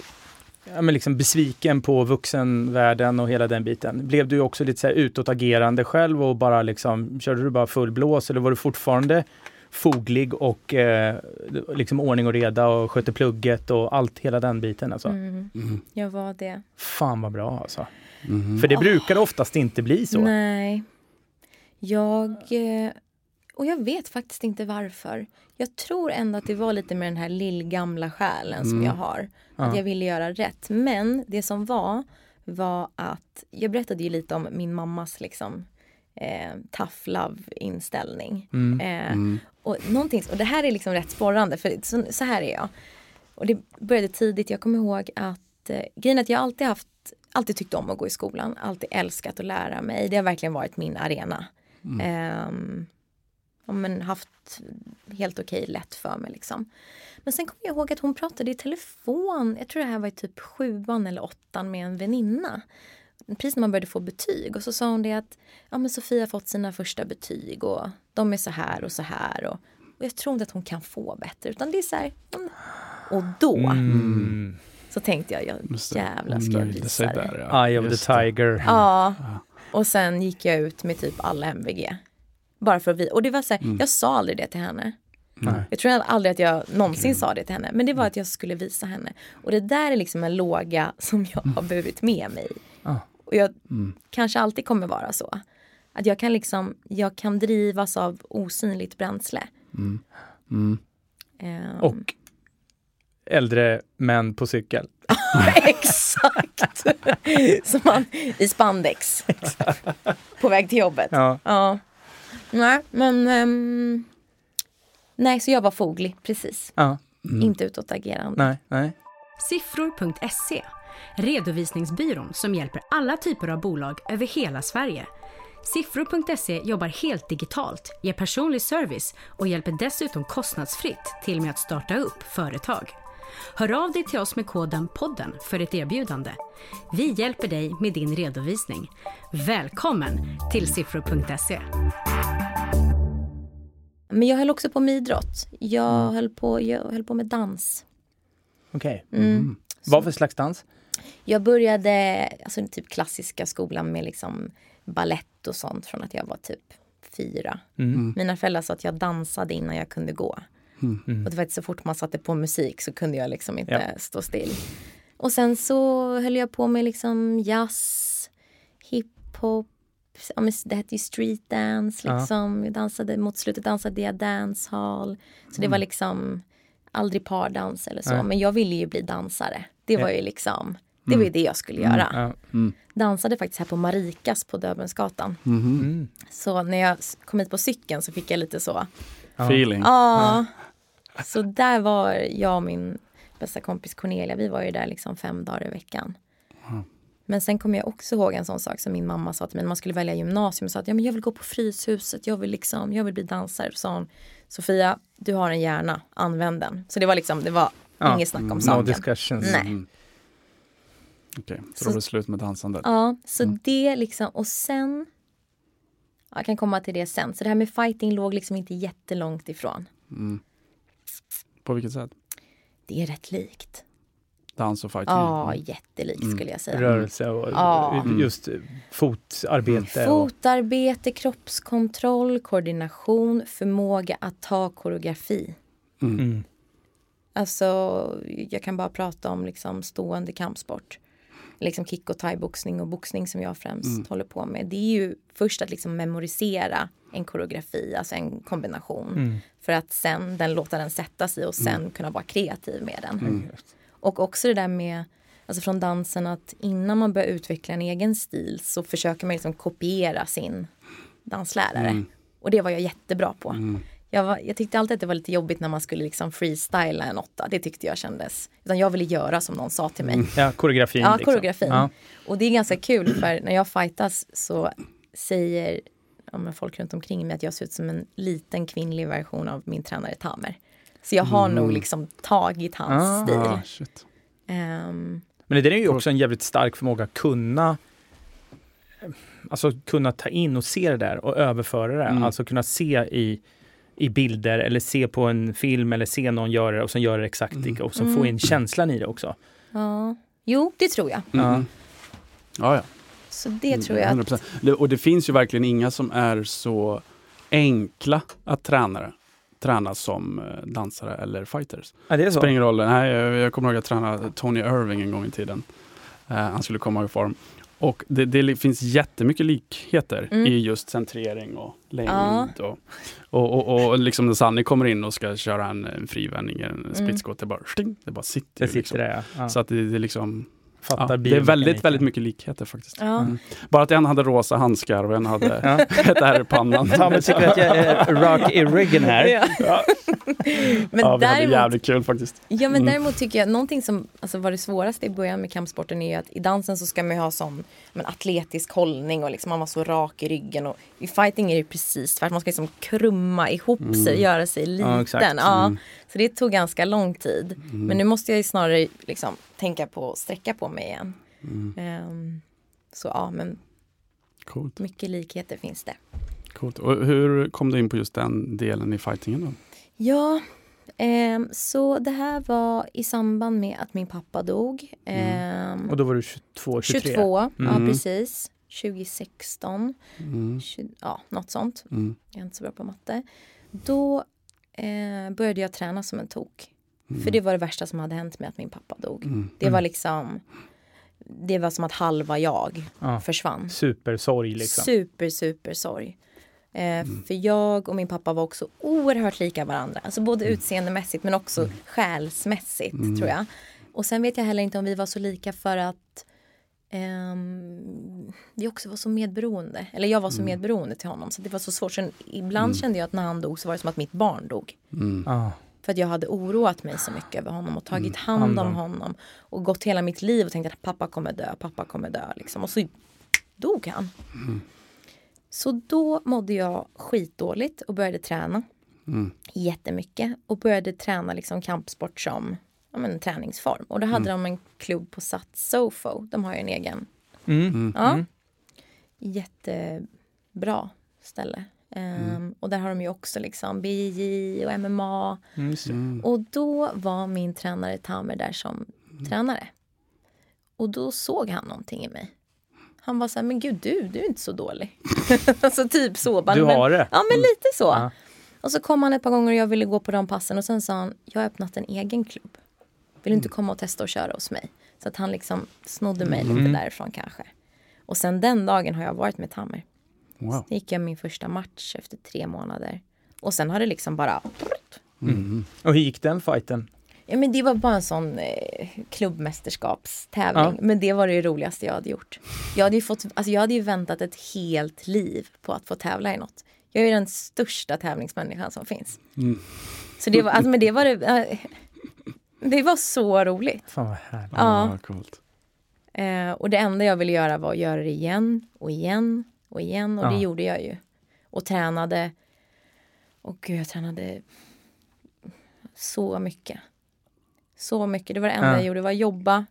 ja, men liksom besviken på vuxenvärlden och hela den biten. Blev du också lite så här utåtagerande själv och bara liksom, körde du bara full blås eller var du fortfarande foglig och eh, liksom ordning och reda och skötte plugget och allt, hela den biten alltså? Mm, Mm. jag var det. Fan vad bra alltså. Mhm. För det brukar oftast inte bli så. Nej. Jag... eh, Och jag vet faktiskt inte varför. Jag tror ändå att det var lite med den här lillgamla själen som Mm. jag har. Att Ja. jag ville göra rätt. Men det som var, var att jag berättade ju lite om min mammas liksom eh, tough love inställning. Mm. Eh, Mm. och, någonting, och det här är liksom rätt sporrande för så, så här är jag. Och det började tidigt, jag kommer ihåg att eh, grejen att jag alltid haft, alltid tyckt om att gå i skolan, alltid älskat att lära mig. Det har verkligen varit min arena. Ehm, ja, men haft helt okej lätt för mig liksom. Men sen kommer jag ihåg att hon pratade i telefon, jag tror det här var i typ sjuan eller åttan med en väninna. Precis när man började få betyg och så sa hon det att ja, men Sofia har fått sina första betyg och de är så här och så här. Och, och jag tror inte att hon kan få bättre utan det är så här. mm. Och då Mm. så tänkte jag, jag jävlar ska jag visa det. ja. Eye of the tiger. Ja. Och sen gick jag ut med typ alla MVG. Bara för att vi, och det var så här, Mm. jag sa aldrig det till henne. Nej. Jag tror aldrig att jag någonsin sa det till henne. Men det var att jag skulle visa henne. Och det där är liksom en låga som jag har burit med mig. Ah. Och jag Mm. kanske alltid kommer vara så. Att jag kan liksom, jag kan drivas av osynligt bränsle. Mm. Mm. Ehm, Och äldre män på cykel. Exakt! Som man i spandex. På väg till jobbet. Ja. Ja. Nej, men... ehm, nej, så jag var foglig, precis. Ja. Inte utåtagerande. Nej, nej. Siffror.se, redovisningsbyrån som hjälper alla typer av bolag över hela Sverige. Siffror.se jobbar helt digitalt, ger personlig service och hjälper dessutom kostnadsfritt till med att starta upp företag. Hör av dig till oss med koden podden för ett erbjudande. Vi hjälper dig med din redovisning. Välkommen till siffror.se. Men jag höll också på med idrott. Jag, höll, på, jag höll på med dans. Okej. Mm. Vad för slags dans? Jag började alltså, typ klassiska skolan med liksom ballett och sånt från att jag var typ fyra. Mm. Mina föräldrar sa att jag dansade innan jag kunde gå. Mm. Och det var inte så fort man satte på musik så kunde jag liksom inte Ja. stå still. Och sen så höll jag på med liksom jazz, hiphop, ja, men det hette ju street dance Ja. liksom. Jag dansade, mot slutet dansade jag dancehall. Så det var liksom aldrig pardans eller så. Mm. Nej. Men jag ville ju bli dansare. Det var Ja. ju liksom, det var ju det jag skulle göra. Ja. Dansade faktiskt här på Marikas på Döbelnsgatan. Mhm. Mm. Så när jag kom hit på cykeln så fick jag lite så, Feeling. Ja. Så där var jag och min bästa kompis Cornelia, vi var ju där liksom fem dagar i veckan. Men sen kommer jag också ihåg en sån sak som min mamma sa till mig när man skulle välja gymnasium. Sa att ja, men jag vill gå på Fryshuset, jag vill, liksom, jag vill bli dansare. Så sa hon, Sofia, du har en hjärna, använd den. Så det var liksom, det var Ja. inget snack om No saken. discussions. Nej. Mm. Okej, så Så- då var det slut med dansandet. Ja, så det liksom, och sen, ja, jag kan komma till det sen. Så det här med fighting låg liksom inte jättelångt ifrån. Mm. På vilket sätt? Det är rätt likt. Dans och fighting? Ja, Mm. jättelikt skulle jag säga. Rörelse och Ja. just fotarbete. Och, Fotarbete, kroppskontroll, koordination, förmåga att ta koreografi. mm. Alltså, jag kan bara prata om liksom stående kampsport. Liksom kick och thaiboxning och boxning som jag främst håller på med. Det är ju först att liksom memorisera en koreografi, alltså en kombination. Mm. För att sen den låta den sätta sig och sen kunna vara kreativ med den. Mm. Och också det där med, alltså från dansen att innan man börjar utveckla en egen stil så försöker man liksom kopiera sin danslärare. Mm. Och det var jag jättebra på. Mm. jag, var, jag tyckte alltid att det var lite jobbigt när man skulle liksom freestyla en åtta. Det tyckte jag kändes. Utan jag ville göra som någon sa till mig. Ja, koreografin. Ja, liksom. koreografin. Ja. Och det är ganska kul för när jag fightas så säger ja, folk runt omkring mig att jag ser ut som en liten kvinnlig version av min tränare Tamer. Så jag har nog liksom tagit hans Ah. stil. Shit. Ehm, Men det är ju också en jävligt stark förmåga att kunna Alltså kunna ta in och se det där och överföra det. Mm. Alltså kunna se i, i bilder eller se på en film eller se någon göra det och sen göra det exakt Mm. lika och så få in känslan i det också. ja. Jo, det tror jag. Mm. Ja, ja. Så det tror jag. Att, 100%. Det- Och det finns ju verkligen inga som är så enkla att träna, träna som eh, dansare eller fighters. Ja, det är Det så. spelar ingen roll. Nej, jag, jag kommer ihåg att jag tränade Tony Irving en gång i tiden. Eh, han skulle komma i form. Och det, det finns jättemycket likheter Mm. i just centrering och längd. Ja. Och, och, och, och liksom när Sanni kommer in och ska köra en, en frivändning, en Mm. splitskott, det bara, sting, det bara sitter. Det sitter liksom. där ja. ja. Så att det, det liksom Fattar Ja, det är väldigt, väldigt mycket likheter faktiskt. ja. Mm. Bara att en hade rosa handskar och en hade Ja. ett ärr i pannan. Tommy tycker att jag är rak i ryggen här. Ja. Ja. Men ja, vi hade däremot, jävligt kul faktiskt. ja, men Mm. däremot tycker jag någonting som alltså, var det svåraste i början med kampsporten är ju att i dansen så ska man ju ha sån men, atletisk hållning och liksom man var så rak i ryggen och i fighting är det precis tvärtom. Man ska liksom krumma ihop sig, göra sig liten. Ja, exakt. Ja, Mm. Så det tog ganska lång tid. Men nu måste jag snarare liksom, tänka på att sträcka på mig igen. Mm. Ehm, så ja, men Coolt, mycket likheter finns det. coolt. Och hur kom du in på just den delen i fightingen då? Ja, ehm, så det här var i samband med att min pappa dog. Ehm, Och då var du 22, 23? 22, ja Mm. precis. 2016, Mm. 20, ja något sånt. Mm. Jag är inte så bra på matte. Då eh, började jag träna som en tok. Mm. För det var det värsta som hade hänt med att min pappa dog. Mm. Det var liksom, det var som att halva jag Ja. försvann. Supersorg liksom. Super, super sorg. Eh, Mm. För jag och min pappa var också oerhört lika varandra. Alltså både Mm. utseendemässigt men också själsmässigt tror jag. Och sen vet jag heller inte om vi var så lika för att ehm, vi också var så medberoende. Eller jag var så Mm. medberoende till honom. Så det var så svårt. Så ibland kände jag att när han dog så var det som att mitt barn dog. Mm. Ja. För att jag hade oroat mig så mycket över honom och tagit hand hand om om. honom. Och gått hela mitt liv och tänkt att pappa kommer dö, pappa kommer dö. Liksom. Och så dog han. Så då mådde jag skitdåligt och började träna Mm. jättemycket. Och började träna liksom kampsport som ja, men, en träningsform. Och då hade de en klubb på Sat Sofo. De har ju en egen. Mm. Ja. Mm. Jättebra ställe. Ehm, och där har de ju också liksom BJJ och MMA. Mm. Mm. Och då var min tränare Tamer där som tränare. Och då såg han någonting i mig. Han var så här, men gud du, du är inte så dålig. alltså typ så. bara, Du men, har det. Ja men lite så. Ja. Och så kom han ett par gånger och jag ville gå på de passen och sen sa han, jag har öppnat en egen klubb. Vill du inte komma och testa och köra hos mig? Så att han liksom snodde mig lite därifrån kanske. Och sen den dagen har jag varit med Tamer. Wow. Sen gick jag min första match efter tre månader. Och sen har det liksom bara Mm. Och hur gick den fighten? Ja, men det var bara en sån eh, klubbmästerskapstävling. Ja. Men det var det roligaste jag hade gjort. Jag hade, ju fått, alltså jag hade ju väntat ett helt liv på att få tävla i något. Jag är den största tävlingsmänniskan som finns. Mm. Så det var, alltså, men det var det, eh, det var så roligt. Fan vad härligt. Ja. Coolt. Eh, och det enda jag ville göra var att göra det igen och igen och igen. Och Ja. det gjorde jag ju. Och tränade. Och gud, jag tränade så mycket. Så mycket. Det var det enda Ja. jag gjorde. var jobba.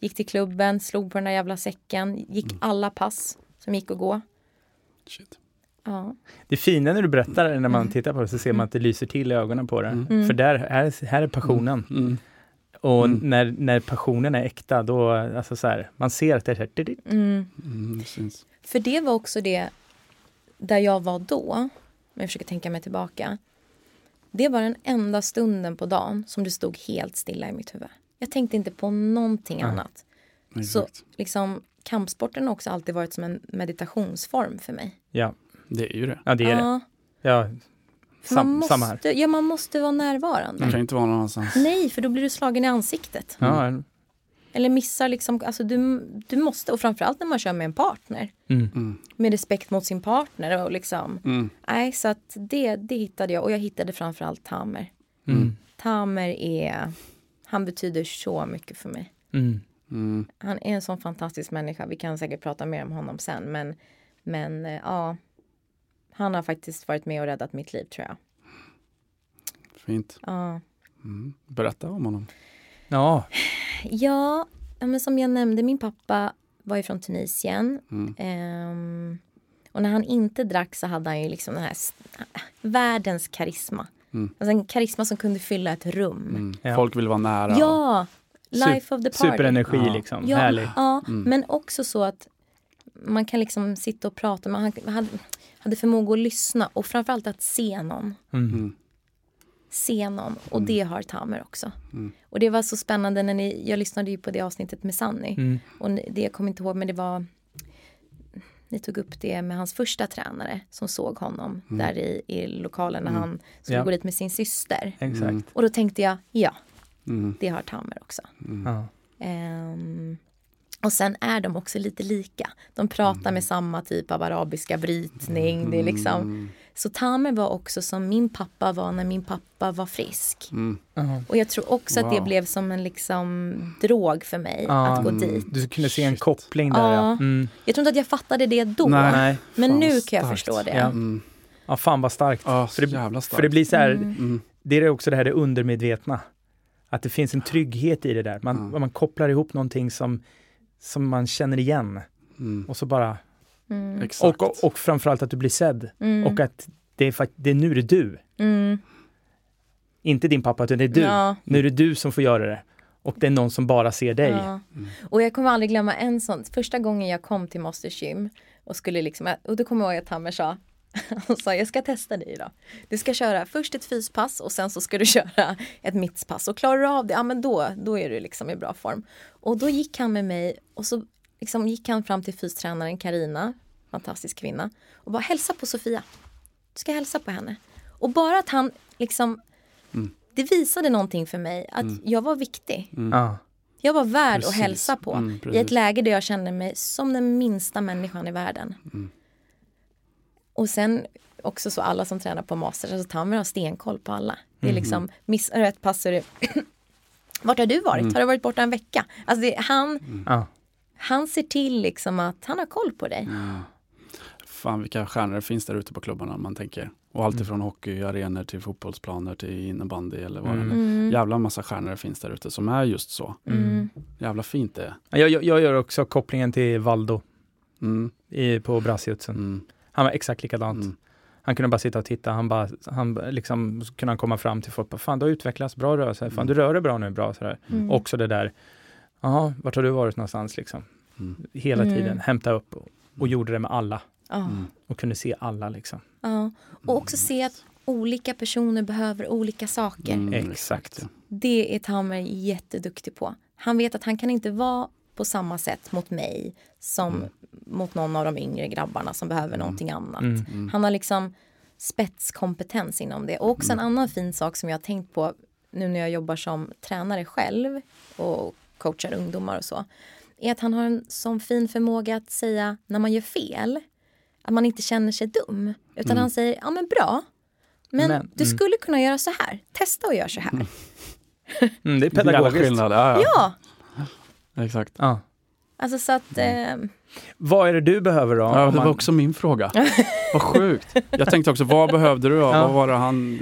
Gick till klubben, slog på den där jävla säcken. Gick Mm. alla pass som gick att gå. Shit. Ja. Det fina när du berättar, när man tittar på det, så ser man att det lyser till i ögonen på det. Mm. För där, här, här är passionen. Mm. Och Mm. när, när passionen är äkta, då, alltså så här, man ser att det är så här, dit, dit. Mm. Mm, det syns. För det var också det där jag var då. Om jag försöker tänka mig tillbaka. Det var den enda stunden på dagen som det stod helt stilla i mitt huvud. Jag tänkte inte på någonting Nej. annat. Så Exakt. liksom, kampsporten har också alltid varit som en meditationsform för mig. Ja, Det är ju det. ja, det är det. Ja, för man sam, måste, samma här. Ja, man måste vara närvarande. Man kan inte vara någon annanstans. Nej, för då blir du slagen i ansiktet. Ja, Eller missar liksom, alltså du, du måste, och framförallt när man kör med en partner. Mm. Med respekt mot sin partner och liksom. Mm. Nej, så att det, det hittade jag och jag hittade framförallt Tamer. Mm. Tamer är, han betyder så mycket för mig. Mm. Mm. Han är en sån fantastisk människa. Vi kan säkert prata mer om honom sen. Men, men eh, ja, han har faktiskt varit med och räddat mitt liv tror jag. Fint. Ja, Mm. Berätta om honom. Ja, ja men som jag nämnde, min pappa var ju från Tunisien. Mm. Ehm, och när han inte drack så hade han ju liksom den här världens karisma. Mm. Alltså en karisma som kunde fylla ett rum. Mm. Ja. Folk vill vara nära. Ja! Life of the party. superenergi Ja. liksom. Ja, Härlig. ja Mm. men också så att man kan liksom sitta och prata. Man hade, hade förmåga att lyssna och framförallt att se någon. Mm. Mm. Se någon. Och det har Tamer också. Mm. Och det var så spännande när ni, jag lyssnade ju på det avsnittet med Sanny. Mm. Och ni- det jag kommer inte ihåg men det var ni tog upp det med hans första tränare som såg honom där i, i lokalen när han skulle Ja. gå dit med sin syster. Exakt. Mm. Och då tänkte jag, ja, Mm. det har Tamer också. Ja. Och sen är de också lite lika. De pratar med samma typ av arabiska brytning. Det är liksom. Så Tamer var också som min pappa var när min pappa var frisk. Mm. Ja. Och jag tror också att det Wow. blev som en liksom drog för mig Ja. att gå Mm. dit. Du kunde se en Shit. koppling där ja. Ja. Mm. Jag tror inte att jag fattade det då. Nej. Nej. Men Fan, nu kan jag starkt. förstå det. Ja. Mm. Ja, fan vad starkt. Ja, För så det- jävla starkt. För det blir så här, Mm. det är också det här det undermedvetna. Att det finns en trygghet i det där. Man, man kopplar ihop någonting som, som man känner igen. Mm. Och så bara, Mm. Exakt. och, och, och framförallt att du blir sedd. Mm. Och att det är, det är nu det är du. Mm. Inte din pappa, utan det är du. Ja. Nu är det du som får göra det. Och det är någon som bara ser dig. Ja. Och jag kommer aldrig glömma en sån, första gången jag kom till Masters Gym och skulle liksom, och då kommer jag ihåg att Tammer sa, han sa jag ska testa dig idag. Du ska köra först ett fyspass och sen så ska du köra ett mittspass och klarar du av det, ja men då, då är du liksom i bra form. Och då gick han med mig och så liksom gick han fram till fystränaren Karina, fantastisk kvinna, och bara hälsa på Sofia. Du ska hälsa på henne. Och bara att han liksom, det visade någonting för mig att jag var viktig. Ja. Jag var värd Precis. att hälsa på Mm, i ett läge där jag kände mig som den minsta människan i världen. Mm. Och sen också så alla som tränar på Masters, alltså Tamer har stenkoll på alla. Det är Mm. liksom, missar du ett pass så är det Vart har du varit? Mm. Har du varit borta en vecka? Alltså det, han, Ja. han ser till liksom att han har koll på dig. Fan vilka stjärnor det finns där ute på klubbarna man tänker. Och allt Mm. ifrån hockeyarenor till fotbollsplaner till innebandy eller vad Mm. det är. Mm. Jävla massa stjärnor det finns där ute som är just så. Mm. Jävla fint det är. Jag, jag, jag gör också kopplingen till Valdo Mm. i, på Brassjutsen. Mm. Han var exakt likadant. Mm. Han kunde bara sitta och titta. Han bara, han liksom, kunde han komma fram till folk. bara, Fan, du har utvecklats. Bra rörelse. Fan, du rör dig bra nu. Bra. Sådär. Mm. Också det där. Jaha, vart har du varit någonstans liksom? Mm. Hela Mm. tiden. Hämta upp och, och gjorde det med alla. Mm. Och kunde se alla liksom. Ja. Och också se att olika personer behöver olika saker. Mm, Exakt. Det är Tamer jätteduktig på. Han vet att han kan inte vara på samma sätt mot mig som Mm. mot någon av de yngre grabbarna som behöver någonting annat. Mm. Han har liksom spetskompetens inom det. Och också en annan fin sak som jag har tänkt på nu när jag jobbar som tränare själv och coachar ungdomar och så. Är att han har en sån fin förmåga att säga när man gör fel. Att man inte känner sig dum. Utan han säger, ja men bra. Men, Men, du mm. skulle kunna göra så här. Testa att göra så här. Mm, det är pedagogiskt. Ja, ja. Ja, Exakt. Ja. alltså så att... Eh, Vad är det du behöver då? Ja, det var man- också min fråga. Vad sjukt. Jag tänkte också, vad behövde du? då? Ja. Vad var det han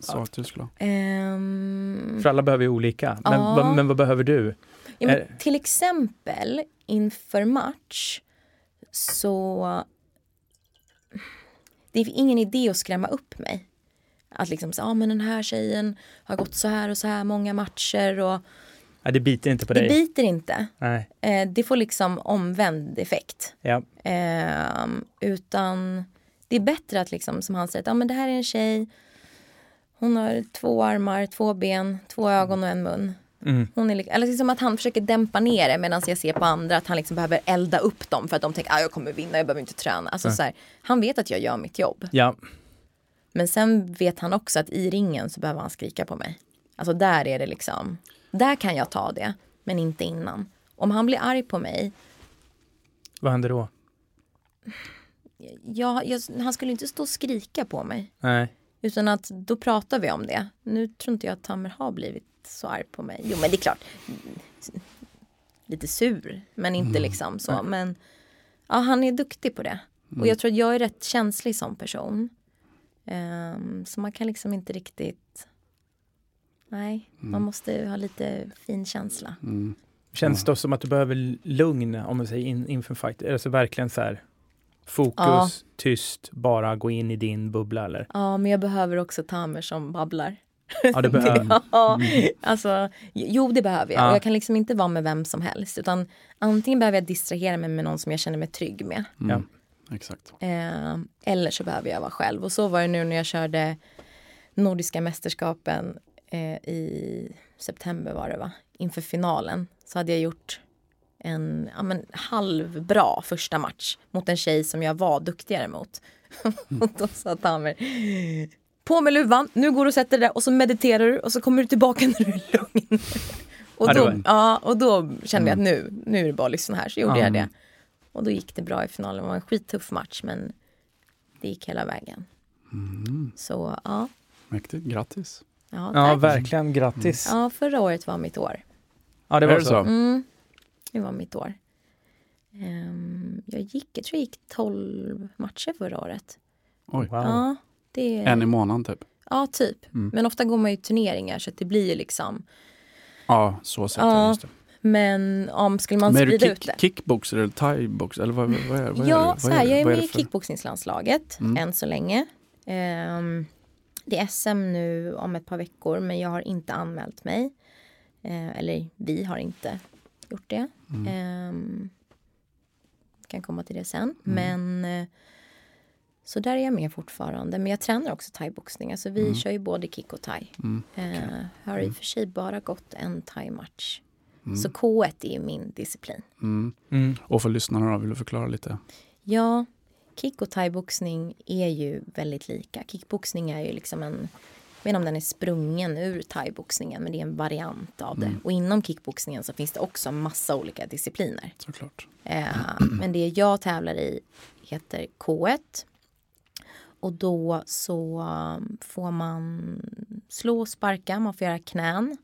sa att du skulle ha? ehm, För alla behöver ju olika. Men, Ja. vad, men vad behöver du? Ja, men Är- till exempel inför match så det är ingen idé att skrämma upp mig. Att liksom säga, ah, men den här tjejen har gått så här och så här många matcher och Nej, det biter inte på det dig. biter inte. Nej. Eh, det får liksom omvänd effekt. Ja. Ehm, utan det är bättre att liksom som han säger, att ah, men det här är en tjej. Hon har två armar, två ben, två ögon och en mun. Mm. Hon är, eller liksom att han försöker dämpa ner det medan jag ser på andra att han liksom behöver elda upp dem för att de tänker att ah, jag kommer vinna, jag behöver inte träna. Alltså, så här, han vet att jag gör mitt jobb. ja. Men sen vet han också att i ringen så behöver han skrika på mig. Alltså där är det liksom, där kan jag ta det. men inte innan. Om han blir arg på mig, Vad händer då? jag, jag, han skulle inte stå och skrika på mig. Nej. Utan att då pratar vi om det. Nu tror inte jag att Tamer har blivit så arg på mig. Jo men det är klart. Lite sur. Men inte liksom så. Men ja, han är duktig på det. Och jag tror att jag är rätt känslig som person. Ehm, så man kan liksom inte riktigt. Nej, man måste ha lite fin känsla. Mm. Känns det som att du behöver lugn om man säger in, inför fight? Är det så verkligen så här fokus, Ja. tyst, bara gå in i din bubbla eller? Ja, men jag behöver också Tamer som babblar. Ja, det behöver Ja, alltså, jo det behöver jag. Ja. Och jag kan liksom inte vara med vem som helst. Utan antingen behöver jag distrahera mig med någon som jag känner mig trygg med. Ja. Exakt. Eh, eller så behöver jag vara själv. Och så var det nu när jag körde Nordiska mästerskapen eh, i september var det va? Inför finalen. Så hade jag gjort en ja, men, halvbra första match mot en tjej som jag var duktigare mot. och då sa Tamer på med luvan, nu går du och sätter dig där och så mediterar du och så kommer du tillbaka när du är lugn. och, då, ja, och då kände jag att nu, nu är det bara att lyssna här. Så gjorde Ja. jag det. Och då gick det bra i finalen. Det var en skittuff match men det gick hela vägen. Så ja, Mäktigt, grattis. Ja, Ja, verkligen. Grattis. Ja, förra året var mitt år. Ja, det Är var det så. så? Mm, det var mitt år. Ehm, jag gick, jag tror jag gick 12 matcher förra året. Oj. Wow. Ja, det En i månaden typ. Ja, typ. Mm. Men ofta går man ju turneringar så att det blir ju liksom. Ja, så sett Ja, ja. Men om skulle man Men är du sprida ut det. kickboxer eller thaibox? Eller vad, vad, är, vad är Ja, det? så Vad här, är, jag är vad med i kickboxningslandslaget Mm. än så länge. Ehm, det är SM nu om ett par veckor men jag har inte anmält mig. Eh, eller vi har inte gjort det. Mm. Ehm, kan komma till det sen. Mm. Men eh, så där är jag med fortfarande. Men jag tränar också thaiboxning. Alltså vi Mm. kör ju både kick och thai. Mm. Eh, har i och för sig bara gått en thai-match. Mm. Så K1 är ju min disciplin. Mm. Mm. Och för lyssnarna då, vill du förklara lite? Ja, kick och thaiboxning är ju väldigt lika. Kickboxning är ju liksom en, jag vet inte om den är sprungen ur thaiboxningen, men det är en variant av det. Och inom kickboxningen så finns det också massa olika discipliner. Såklart. Eh, men det jag tävlar i heter K1. Och då så um, får man slå och sparka, man får göra knän.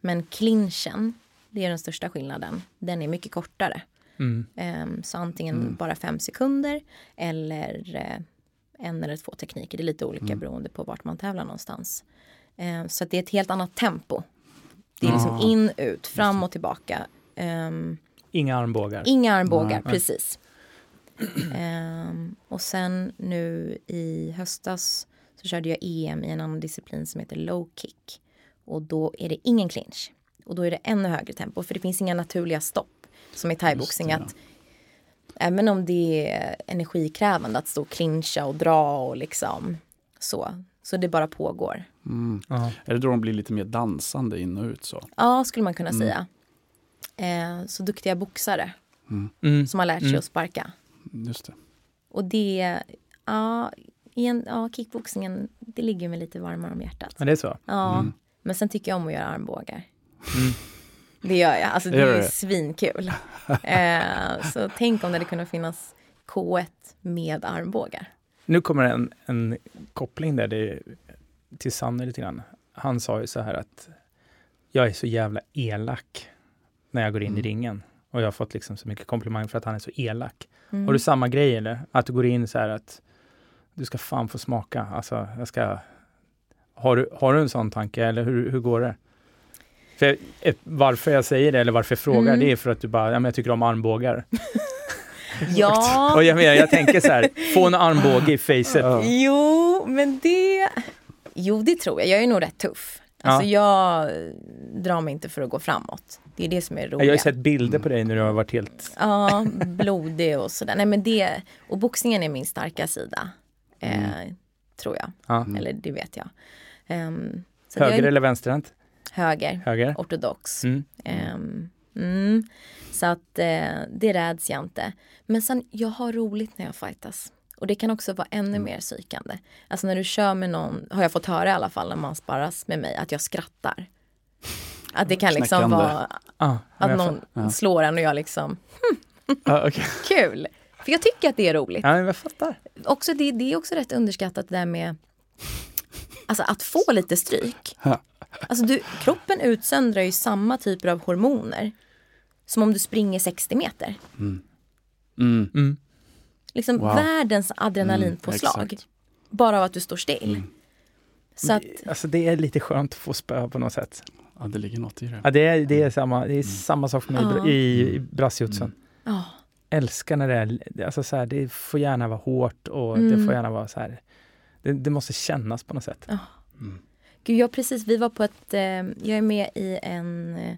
Men clinchen, det är den största skillnaden, den är mycket kortare. Mm. Ehm, Så antingen bara fem sekunder eller eh, en eller två tekniker. Det är lite olika beroende på vart man tävlar någonstans. Ehm, Så det är ett helt annat tempo. Det är liksom Ah. in, ut, fram och tillbaka. Ehm, Inga armbågar. Inga armbågar, Nej. precis. Och sen nu i höstas så körde jag EM i en annan disciplin som heter low kick. Och då är det ingen clinch. Och då är det ännu högre tempo för det finns inga naturliga stopp. Som i thaiboxning att även om det är energikrävande att stå och clincha och dra och liksom så. Så det bara pågår. Mm. Är det då de blir lite mer dansande in och ut så? Ja, skulle man kunna Mm. säga. Eh, så duktiga boxare Mm. som har lärt sig Mm. att sparka. Just det. Och det, ja, igen, ja, kickboxningen, det ligger mig lite varmare om hjärtat. Ja, det är så. Ja, Mm. men sen tycker jag om att göra armbågar. Mm. Det gör jag, alltså det Gör är det? svinkul. eh, så tänk om det hade kunnat finnas K1 med armbågar. Nu kommer en, en koppling där det, till Sanne lite grann. Han sa ju så här att jag är så jävla elak när jag går in i Mm. ringen. Och jag har fått liksom så mycket komplimang för att han är så elak. Mm. Har du samma grej eller? Att du går in så här att du ska fan få smaka. Alltså, jag ska... Har du, har du en sån tanke eller hur, hur går det? För ett, varför jag säger det eller varför jag frågar Mm. det är för att du bara, ja men jag tycker om armbågar. Ja, Och jag, menar, jag tänker så här, få en armbåge i facet. Ja. jo, men det... Jo, det tror jag. Jag är nog rätt tuff. Alltså jag drar mig inte för att gå framåt. Det är det som är Jag har roligt. sett bilder på dig när du har varit helt... Ja, blodig och sådär. Nej men det, och boxningen är min starka sida. Eh, tror jag. Ja. Eller det vet jag. Så att Höger jag eller vänsterhänt? Höger, Höger. ortodox. Mm. Ehm, mm. Så att eh, det räds jag inte. Men sen, jag har roligt när jag fightas. Och det kan också vara ännu mer psykande. Alltså när du kör med någon, har jag fått höra i alla fall när man sparras med mig, att jag skrattar. Att det kan liksom Knäckande. vara Ah, att någon Ja. slår en och jag liksom, Ja, okej. kul! För jag tycker att det är roligt. Ja, jag fattar. Också det, det är också rätt underskattat det där med Alltså att få lite stryk. Ja. Alltså du, kroppen utsöndrar ju samma typer av hormoner som om du springer 60 meter. Mm. Mm. Liksom Wow. världens adrenalinpåslag. Mm, bara av att du står still. Mm. Så att, Alltså det är lite skönt att få spö på något sätt. Ja, det ligger något i det. Ja, det, är, det, är samma, det är samma sak för mig Ja. i, i brassjutsun. ja. Älskar när det är, alltså så här, det får gärna vara hårt och det Mm. får gärna vara så här, det, det måste kännas på något sätt. Mm. Gud, jag precis, vi var på ett, eh, jag är med i en, eh,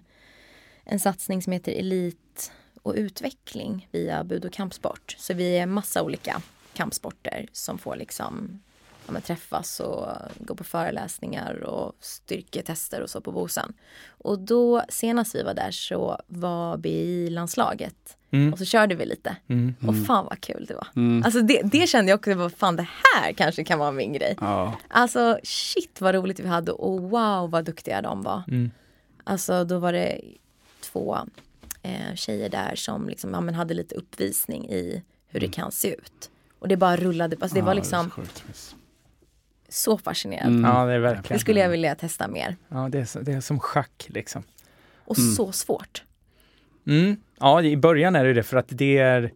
en satsning som heter Elit och utveckling via Bud och kampsport. Så vi är massa olika kampsporter som får liksom ja, men träffas och gå på föreläsningar och styrketester och så på Bosan. Och då senast vi var där så var BI-landslaget Mm. och så körde vi lite. Mm. Och fan vad kul det var. Mm. Alltså det, det kände jag också, vad fan det här kanske kan vara min grej. Ja. Alltså shit vad roligt vi hade och wow vad duktiga de var. Mm. Alltså då var det två eh, tjejer där som liksom, ja, men hade lite uppvisning i hur det kan se ut. Och det bara rullade, alltså det Ja, var liksom visst. Så fascinerande. Mm. Ja, det är verkligen. Det skulle jag vilja testa mer. Ja, det är, så- det är som schack liksom. Och Mm. så svårt. Mm. Ja, i början är det det för att det är,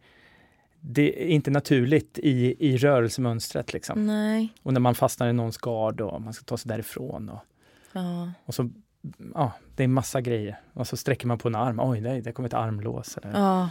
det är inte naturligt i, i rörelsemönstret liksom. Nej. Och när man fastnar i någons gard och man ska ta sig därifrån och, Ja. och så, ja, det är massa grejer. Och så sträcker man på en arm, oj, nej, det kommer ett armlås. Eller. ja.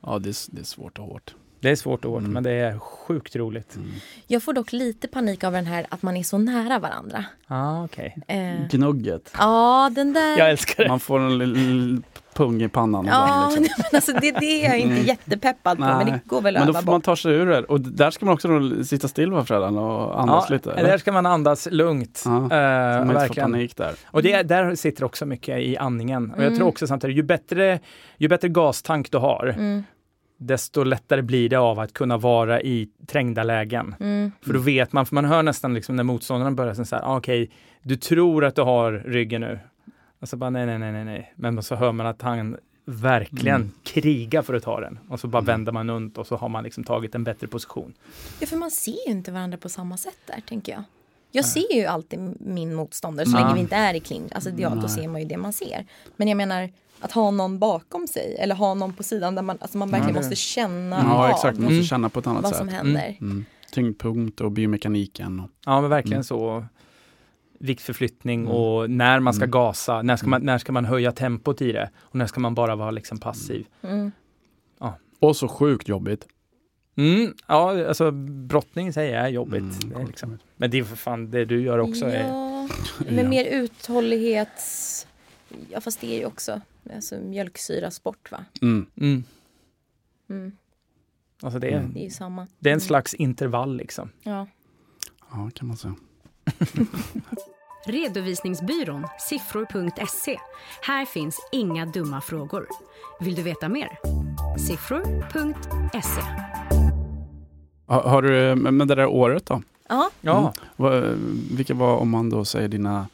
Ja, det är, det är svårt och hårt. Det är svårt och hårt, Mm. men det är sjukt roligt. Mm. Jag får dock lite panik av den här att man är så nära varandra. Ja, okej. Eh, Gnugget. ja, den där. Jag älskar det. Man får en pung i pannan Ja, ibland. Liksom. men alltså det, det är jag inte Mm. jättepeppad på, men det Nej. går väl Men att då öva får man bort. ta sig ur det. Och där ska man också då sitta still var fredagen och andas Ja, lite. där Eller? ska man andas lugnt. Ja, Eh, Så man inte får panik där. Och det, där sitter också mycket i andningen. Och jag Mm. tror också samtidigt, ju bättre, ju bättre gastank du har, Mm, desto lättare blir det av att kunna vara i trängda lägen. mm, För då vet man, för man hör nästan liksom när motståndaren börjar så här, ah, okej, du tror att du har ryggen nu. Och så bara nej, nej, nej, nej, nej. Men så hör man att han verkligen Mm. krigar för att ta den. Och så bara Mm. vänder man runt och så har man liksom tagit en bättre position. Ja, för man ser ju inte varandra på samma sätt där, tänker jag. Jag ser ju alltid min motståndare så länge vi inte är i clinch. Alltså ja, då ser man ju det man ser. Men jag menar att ha någon bakom sig eller ha någon på sidan där man, alltså man verkligen Ja, måste känna Ja, av exakt. Man måste Mm. känna på ett annat vad sätt. som händer. Mm. Tyngdpunkt och biomekaniken. Och, Ja, men verkligen Mm. så. Viktförflyttning Mm. och när man ska Mm. gasa, när ska, man, när ska man höja tempot i det och när ska man bara vara liksom passiv. Mm. och så sjukt jobbigt. Mm, ja, alltså brottning i sig är jobbigt. Mm, det är liksom, men det är för fan det du gör också. Är, Ja, men Ja. mer uthållighets... Ja, fast det är ju också alltså, mjölksyrasport, va? Mm. mm, Mm, alltså det, är, Mm. det är ju samma. det är en Mm. slags intervall liksom. Ja. Ja, kan man säga. Redovisningsbyrån siffror.se. Här finns inga dumma frågor. Vill du veta mer? Siffror.se. Har, har du, men det där året då? Ja, Ja, Mm. Vad- Vilka var, om man då säger dina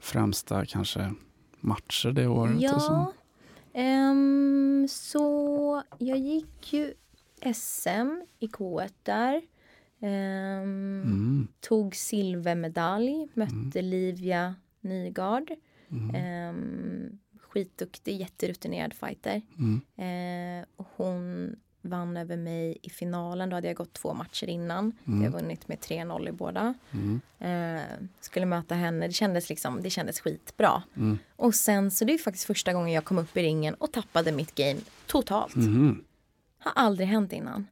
främsta kanske matcher det året? och så? Ja, ehm, så jag gick ju SM i K1 där. Ehm, Mm. Tog silvermedalj, mötte Livia Nygard. Mm. Ehm, skitduktig, jätterutinerad fighter. Mm. Och hon vann över mig i finalen. Då hade jag gått två matcher innan. Mm. Jag har vunnit med 3-0 i båda. Mm. Eh, skulle möta henne. Det kändes, liksom, det kändes skitbra. Mm. Och sen så det är faktiskt första gången jag kom upp i ringen och tappade mitt game totalt. Mhm. Har aldrig hänt innan.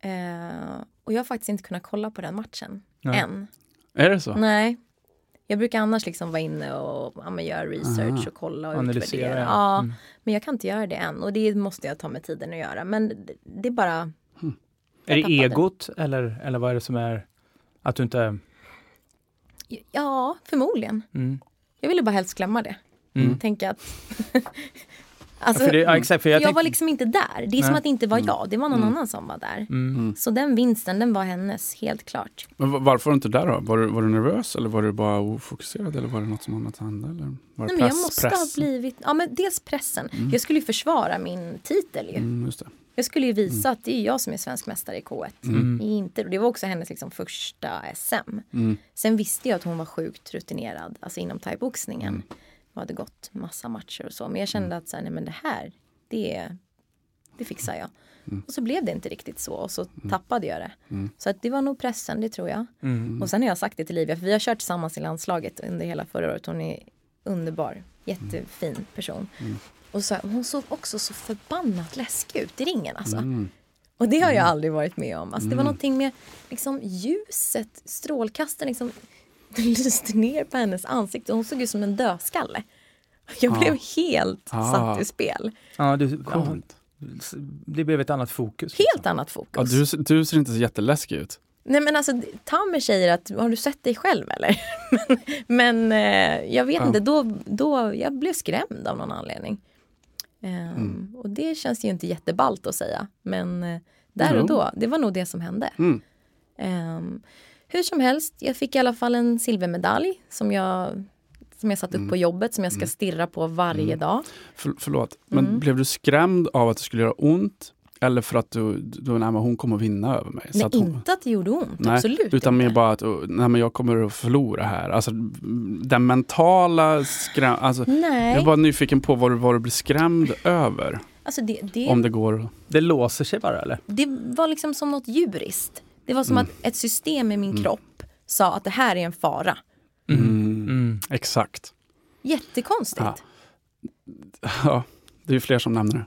Eh, och jag har faktiskt inte kunnat kolla på den matchen Nej. än. Är det så? Nej. Jag brukar annars liksom vara inne och ja, göra research Aha. och kolla och analysera. utvärdera. Ja. Ja, Mm. men jag kan inte göra det än och det måste jag ta med tiden att göra. Men det- det är bara... Är Jag det egot eller, eller vad är det som är att du inte... Ja, förmodligen. Mm. Jag ville bara helst glömma det. Mm. Tänka att... Alltså, för det, ja, exakt, för jag, jag, tänkte- var liksom inte där. Det är som att det inte var jag, det var någon annan som var där. Mm. Så den vinsten, den var hennes, helt klart. Men va- varför var du inte där då? Var du, var du nervös eller var du bara ofokuserad eller var det något som annat hände? Eller var det Nej, men jag måste ha press? blivit, ja men dels pressen. Jag skulle ju försvara min titel ju. Mm. Jag skulle ju visa att det är jag som är svensk mästare i K1. Mm. Inte, det var också hennes liksom första SM. Mm. Sen visste jag att hon var sjukt rutinerad, alltså inom thaiboxningen. Mm. Och hade gått massa matcher och så. Men jag kände att så här, nej men det här, det, det fixar jag. Mm. Och så blev det inte riktigt så och så tappade jag det. Så att det var nog pressen, det tror jag. Mm. Och sen har jag sagt det till Livia, för vi har kört tillsammans i landslaget under hela förra året. Hon är underbar, jättefin person. Och så, hon såg också så förbannat läskig ut i ringen alltså. Mm. Och det har jag aldrig varit med om. Alltså, det var någonting med liksom, ljuset, strålkastaren liksom, lyste ner på hennes ansikte. Hon såg ut som en dödskalle. Jag blev helt Ah. satt ur spel. Ja, du, ja, Coolt. det blev ett annat fokus. Helt annat Ja, fokus. du, ser- du ser inte så jätteläskig ut. Nej men alltså ta med säger att har du sett dig själv eller? men men eh, jag vet Ja. inte, då, då jag blev skrämd av någon anledning. Ehm, Mm. Och det känns ju inte jätteballt att säga. Men eh, där och då, det var nog det som hände. Mm. Ehm, hur som helst, jag fick i alla fall en silvermedalj som jag, som jag satt upp på jobbet som jag ska stirra på varje dag. För, förlåt, men Mm. blev du skrämd av att det skulle göra ont? Eller för att du, du nej, men hon kommer att vinna över mig? Nej, att hon, inte att det gjorde ont, nej, absolut Utan inte. mer bara att oh, nej, men jag kommer att förlora här. Alltså, den mentala skräm... Alltså, Nej, jag är bara nyfiken på vad du, vad du blir skrämd över. alltså det, det, Om det går... Det låser sig bara eller? det var liksom som något djuriskt. Det var som Mm. att ett system i min kropp sa att det här är en fara. Mm. Mm. Exakt. Jättekonstigt. Ja. Ja, det är ju fler som nämner det.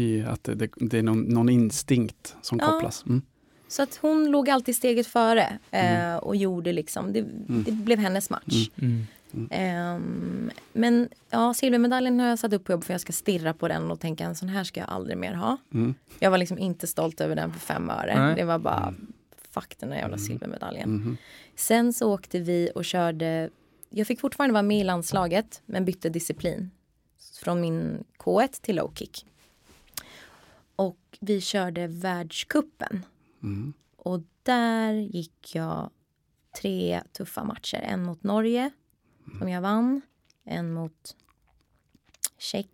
I att det, det, det är någon, någon instinkt som Ja. kopplas. Mm. Så att hon låg alltid steget före Mm. eh, och gjorde liksom, det, det blev hennes match. Mm. Ehm, men ja, silvermedaljen har jag satt upp på jobb för jag ska stirra på den och tänka en sån här ska jag aldrig mer ha. Mm. Jag var liksom inte stolt över den för fem öre. Nej. Det var bara fuck den där jävla silvermedaljen. Mhm. Sen så åkte vi och körde, jag fick fortfarande vara med i landslaget men bytte disciplin. Från min K1 till low kick. Och vi körde världskuppen. Mm. Och där gick jag tre tuffa matcher. En mot Norge som jag vann. En mot Tjeck,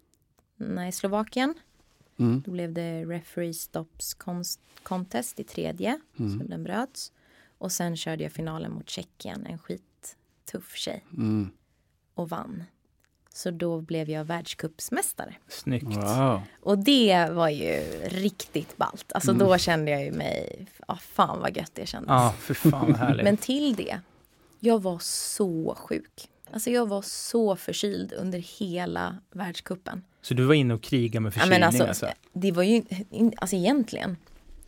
nej, Slovakien. Mm. Då blev det referee stops contest i tredje. Mm. Så den bröts. Och sen körde jag finalen mot Tjeckien, en skittuff tjej. Mm. Och vann. Så då blev jag världscupsmästare. Snyggt. Wow. Och det var ju riktigt ballt. Alltså då kände jag ju mig, ja fan vad gött det kändes. Ja, för fan vad härligt. Men till det, jag var så sjuk. Alltså jag var så förkyld under hela världskuppen. Så du var inne och krigade med Ja, förkylning men alltså, alltså? det var ju, alltså egentligen,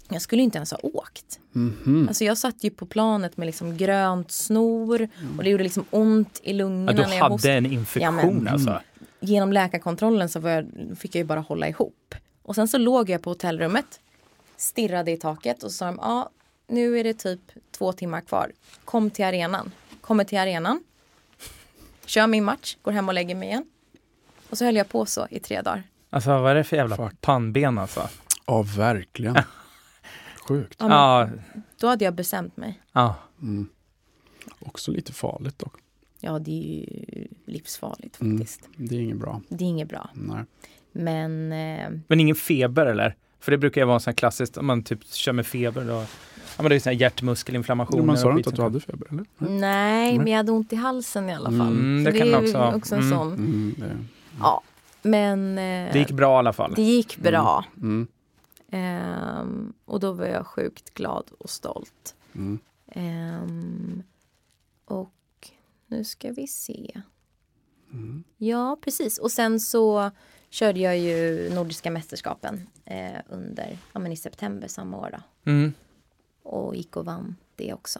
jag skulle inte ens ha åkt. Mhm. Alltså jag satt ju på planet med liksom grönt snor och det gjorde liksom ont i lungorna. Ja, du när jag hade en infektion Ja, men- alltså? Genom läkarkontrollen så var jag, fick jag ju bara hålla ihop. Och sen så låg jag på hotellrummet, stirrade i taket och sa de, ja nu är det typ två timmar kvar. Kom till arenan. Kommer till arenan. Kör min match, går hem och lägger mig igen. Och så höll jag på så i tre dagar. Alltså vad är det för jävla Fuck. pannben alltså? Ja, verkligen. Sjukt. Ja, men Ja, Då hade jag bestämt mig. ja. Mm. Också lite farligt dock. Ja, det är ju livsfarligt Mm. faktiskt. Det är inget bra. Det är inget bra. Nej. Men eh, Men ingen feber eller? För det brukar ju vara en sån här klassiskt, om man typ kör med feber då. Ja men det är sån här hjärtmuskelinflammation. Jo, man sa inte att du hade feber, eller? nej, Nej. men jag hade ont i halsen i alla fall. Mm, Så det kan det är också också en Mm. sån. Mm, det, Ja, men eh, Det gick bra i alla fall. det gick bra. mm, Ehm, och då var jag sjukt glad och stolt. mm. Ehm, och nu ska vi se. Mm. Ja, precis. Och sen så körde jag ju Nordiska mästerskapen eh, under, ja, men i september samma år då. Mm. Och gick och vann det också.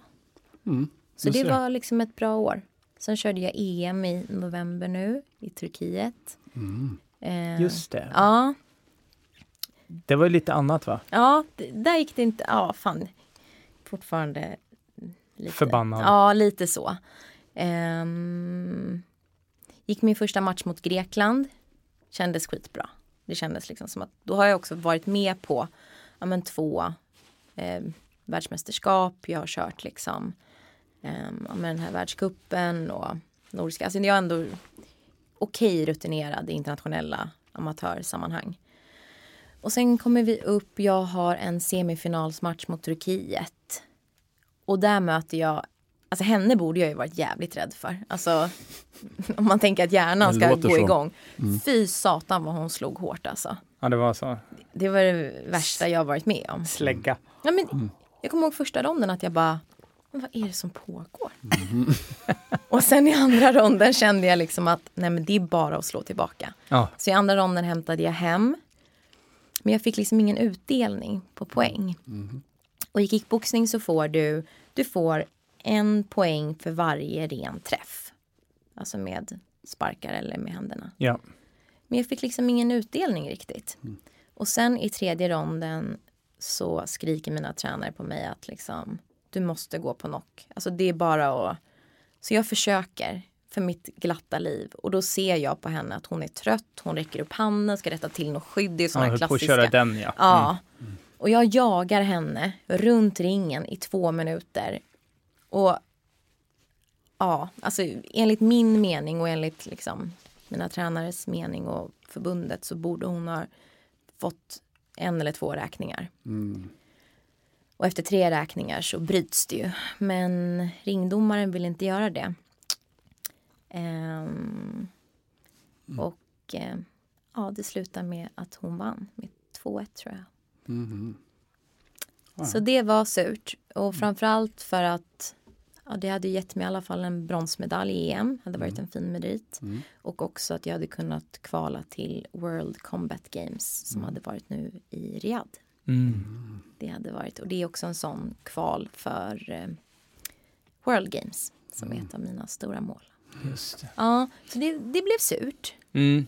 Mm. Så det var liksom ett bra år. Sen körde jag EM i november nu i Turkiet. Mm. Eh, Just det. Ja, Det var ju lite annat va? ja det, där gick det inte. Ja, fan. Fortfarande lite. Förbannad. Ja, lite så. Ehm, gick min första match mot Grekland. Kändes skitbra. Det kändes liksom som att då har jag också varit med på ja, men två eh, världsmästerskap. Jag har kört liksom eh, med den här världskuppen och nordiska. Alltså jag är ändå okej rutinerad i internationella amatörsammanhang. Och sen kommer vi upp, jag har en semifinalsmatch mot Turkiet. Och där möter jag, alltså henne borde jag ju varit jävligt rädd för. Alltså om man tänker att hjärnan ska gå så. igång. Mm. Fy satan vad hon slog hårt alltså. Ja, det var så. Det var det värsta jag varit med om. Slägga. Ja, men, Jag kommer ihåg första ronden att jag bara, men vad är det som pågår? och sen i andra ronden kände jag liksom att nej men det är bara att slå tillbaka. Ja. Så i andra ronden hämtade jag hem. Men jag fick liksom ingen utdelning på poäng. Och i kickboxning så får du, du får en poäng för varje ren träff. Alltså med sparkar eller med händerna. Ja. Men jag fick liksom ingen utdelning riktigt. Och sen i tredje ronden så skriker mina tränare på mig att liksom du måste gå på knock. Alltså det är bara att... Så jag försöker för mitt glatta liv och då ser jag på henne att hon är trött, hon räcker upp handen, ska rätta till något skydd. Det är sådana höll på att klassiska. köra den ja. Ja. Och jag jagar henne runt ringen i två minuter. Och ja, alltså enligt min mening och enligt liksom mina tränares mening och förbundet så borde hon ha fått en eller två räkningar. Mm. Och efter tre räkningar så bryts det ju. Men ringdomaren vill inte göra det. Ehm, Och eh, ja, det slutar med att hon vann med 2-1 tror jag. Mhm. Ja. Så det var surt. Och framförallt för att ja, det hade gett mig i alla fall en bronsmedalj i EM. hade varit en fin merit. Mm. Och också att jag hade kunnat kvala till World Combat Games som hade varit nu i Riyadh. Mm. Det hade varit, och det är också en sån kval för eh, World Games som är ett av mina stora mål. Just det. Ja, så det, det blev surt Mm.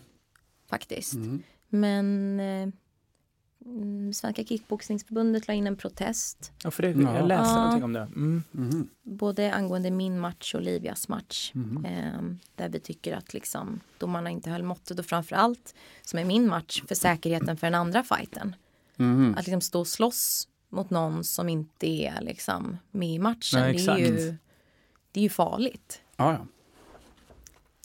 faktiskt. Mm. Men eh, mm, Svenska kickboxningsförbundet la in en protest Ja, för det, Ja. jag läste Ja. någonting om det. Mm. Mhm. både angående min match och Livias match. Mhm. Eh, där vi tycker att liksom, domarna inte höll måttet och framförallt som är min match för säkerheten för den andra fighten. Mhm. Att liksom stå och slåss mot någon som inte är liksom med i matchen. Nej, det, är ju, det är ju farligt. Ja, ja.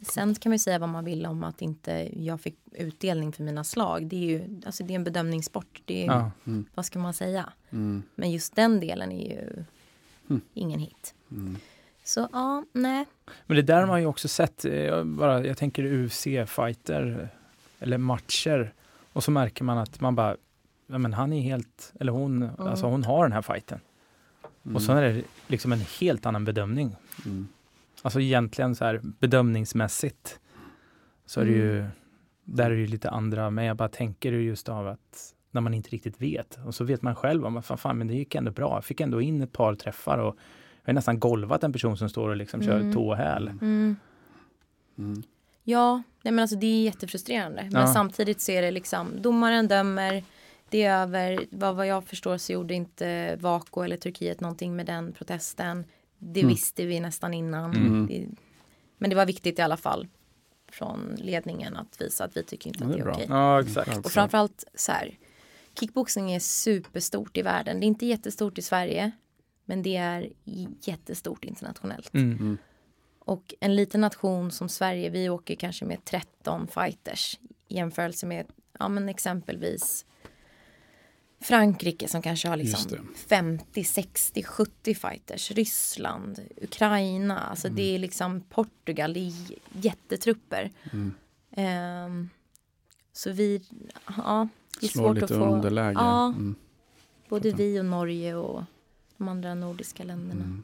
Sen kan man ju säga vad man vill om att inte jag fick utdelning för mina slag. Det är ju alltså det är en bedömningssport. Det är, Ja. Vad ska man säga? Mm. Men just den delen är ju Mm. ingen hit. Mm. Så ja, nej. Men det där har man ju också sett, eh, jag, bara, jag tänker UFC-fighter eller matcher och så märker man att man bara, ja men han är helt, eller hon, alltså hon har den här fighten. Och så är det liksom en helt annan bedömning. Mm. Alltså egentligen så här bedömningsmässigt så är det ju, där är det ju lite andra, men jag bara tänker ju just av att när man inte riktigt vet och så vet man själv om att fan, fan men det gick ändå bra. Jag fick ändå in ett par träffar och jag har nästan golvat en person som står och liksom kör Mm. tå och häl. Mm. Mm. Ja, nej men alltså det är jättefrustrerande. Men Ja. samtidigt så är det liksom, domaren dömer, det är över, vad, vad jag förstår så gjorde inte Vako eller Turkiet någonting med den protesten. Det Mm. visste vi nästan innan. Mm. Det, men det var viktigt i alla fall från ledningen att visa att vi tycker inte Ja, att det det är är okej. Ja, exakt. Och framförallt så här, kickboxing är superstort i världen. Det är inte jättestort i Sverige, men det är jättestort internationellt. Mm. Och en liten nation som Sverige, vi åker kanske med 13 fighters i jämförelse med ja, men exempelvis Frankrike som kanske har liksom det. 50, 60, 70 fighters. Ryssland, Ukraina, alltså det är liksom Portugal, det är jättetrupper. Mm. Ehm, så vi, ja, det är Slår svårt lite att få, underläge. Ja. Mm. både fattar. vi och Norge och de andra nordiska länderna. Mm.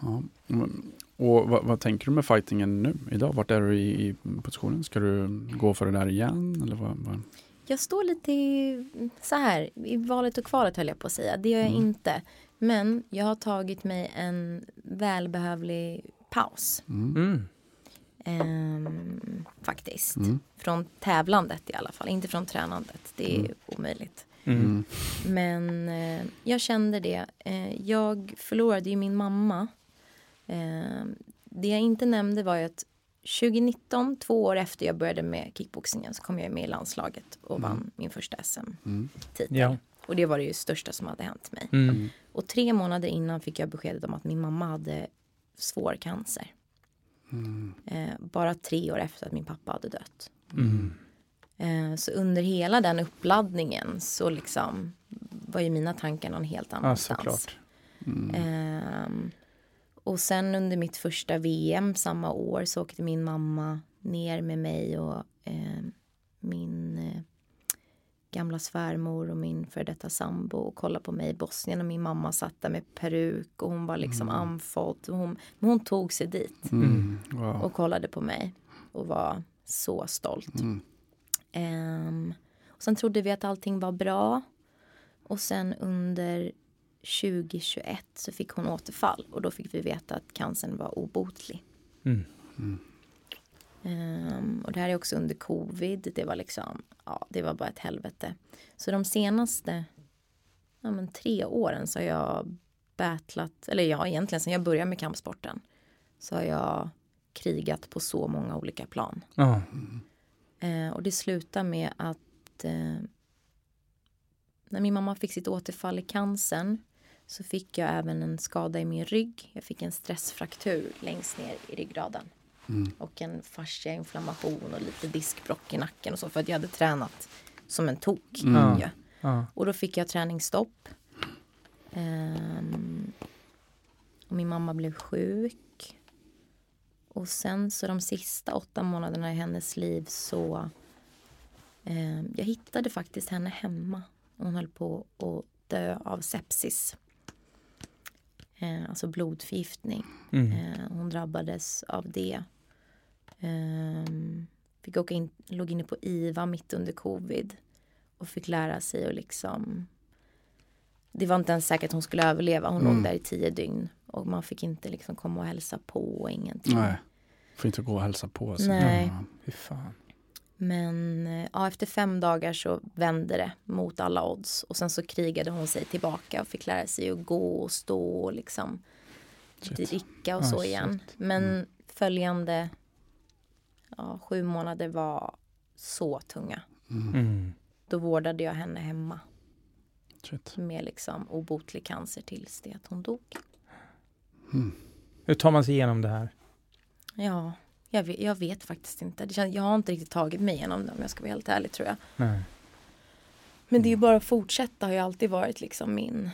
Ja. Mm. Och vad, vad tänker du med fightingen nu idag? Vart är du i, i positionen? Ska du gå för det där igen? Eller vad, vad? Jag står lite i, så här, i valet och kvalet höll jag på att säga. Det gör jag Mm. inte. Men jag har tagit mig en välbehövlig paus. Mm. Mm. Ehm, faktiskt. Mm. Från tävlandet i alla fall, inte från tränandet. Det är Mm. omöjligt. Mm. Men eh, jag kände det. Eh, jag förlorade ju min mamma. Eh, det jag inte nämnde var ju att 2019, två år efter jag började med kickboxingen, så kom jag med i landslaget och vann min första SM-titel. Ja. Och det var det ju största som hade hänt mig. Mm. Och tre månader innan fick jag beskedet om att min mamma hade svår cancer. Eh, bara tre år efter att min pappa hade dött. Mm. Eh, så under hela den uppladdningen så liksom var ju mina tankar någon helt Ja, annanstans. såklart. Ehm, och sen under mitt första VM samma år så åkte min mamma ner med mig och ehm, min eh, gamla svärmor och min för detta sambo och kollade på mig i Bosnien och min mamma satt där med peruk och hon var liksom andfådd. och Hon, men hon tog sig dit Mm. Wow. och kollade på mig och var så stolt. Mm. Ehm, och sen trodde vi att allting var bra. Och sen under 2021 så fick hon återfall och då fick vi veta att cancern var obotlig. Mm. Ehm, och det här är också under covid. Det var liksom, ja, det var bara ett helvete. Så de senaste ja, men tre åren så har jag battlat, eller ja, egentligen sen jag började med kampsporten så har jag krigat på så många olika plan. Ja. Eh, och det slutar med att eh, när min mamma fick sitt återfall i cancern så fick jag även en skada i min rygg. Jag fick en stressfraktur längst ner i ryggraden. Och en fasciainflammation och lite diskbrock i nacken och så för att jag hade tränat som en tok. Ja. ju. Ja. Och då fick jag träningsstopp. Ehm, och min mamma blev sjuk. Och sen så de sista åtta månaderna i hennes liv så ehm, jag hittade faktiskt henne hemma. Hon höll på att dö av sepsis. Eh, alltså blodförgiftning. Mm. Eh, hon drabbades av det. Ehm, fick åka in, låg inne på IVA mitt under covid. Och fick lära sig att liksom Det var inte ens säkert att hon skulle överleva. Hon Mm. låg där i tio dygn. Och man fick inte liksom komma och hälsa på och ingenting. Nej. Får inte gå och hälsa på. sig. Nej. Ja. Fy fan. Men eh, ja, efter fem dagar så vände det mot alla odds. Och sen så krigade hon sig tillbaka och fick lära sig att gå och stå och liksom Shit. dricka och Ah, så shit. igen. Men följande ja, sju månader var så tunga. Mm. Då vårdade jag henne hemma Shit. med liksom obotlig cancer tills det att hon dog. Hur tar man sig igenom det här? Ja, jag vet, jag vet faktiskt inte. Det känns, jag har inte riktigt tagit mig igenom det om jag ska vara helt ärlig tror jag. Nej. Men det är ju bara att fortsätta har ju alltid varit liksom min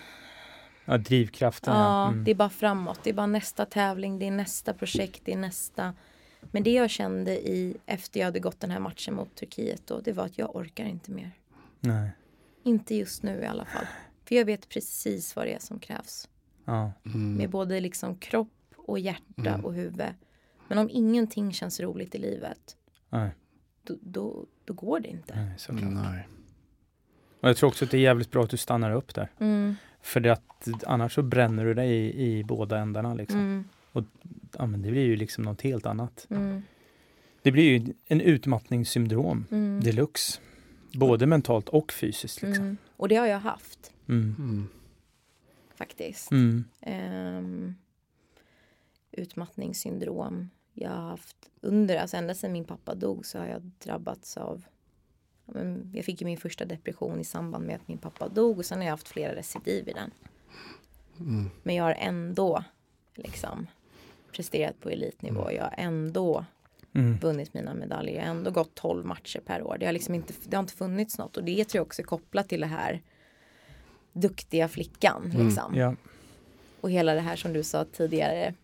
Ja, drivkraften. Ja, Mm. det är bara framåt. Det är bara nästa tävling, det är nästa projekt, det är nästa. Men det jag kände i efter jag hade gått den här matchen mot Turkiet då, det var att jag orkar inte mer. Nej. Inte just nu i alla fall. För jag vet precis vad det är som krävs. Ja. Mm. Med både liksom kropp och hjärta och huvud. Men om ingenting känns roligt i livet, Nej. då, då, då går det inte. Nej, såklart. Nej. Och jag tror också att det är jävligt bra att du stannar upp där. Mm, För att annars så bränner du dig i, i båda ändarna liksom. mm, Ja, men det blir ju liksom något helt annat. mm, Det blir ju en utmattningssyndrom mm, deluxe. Både mentalt och fysiskt liksom. mm. Och det har jag haft Mm. Mm. faktiskt. Mm. Utmattningssyndrom. Jag har haft under, alltså ända sedan min pappa dog så har jag drabbats av jag fick ju min första depression i samband med att min pappa dog och sen har jag haft flera recidiv i den. Mm. Men jag har ändå liksom presterat på elitnivå. Jag har ändå Mm. vunnit mina medaljer. Jag har ändå gått 12 matcher per år. Det har liksom inte, det har inte funnits något och det tror jag också är kopplat till det här duktiga flickan. Liksom. Ja. Och hela det här som du sa tidigare.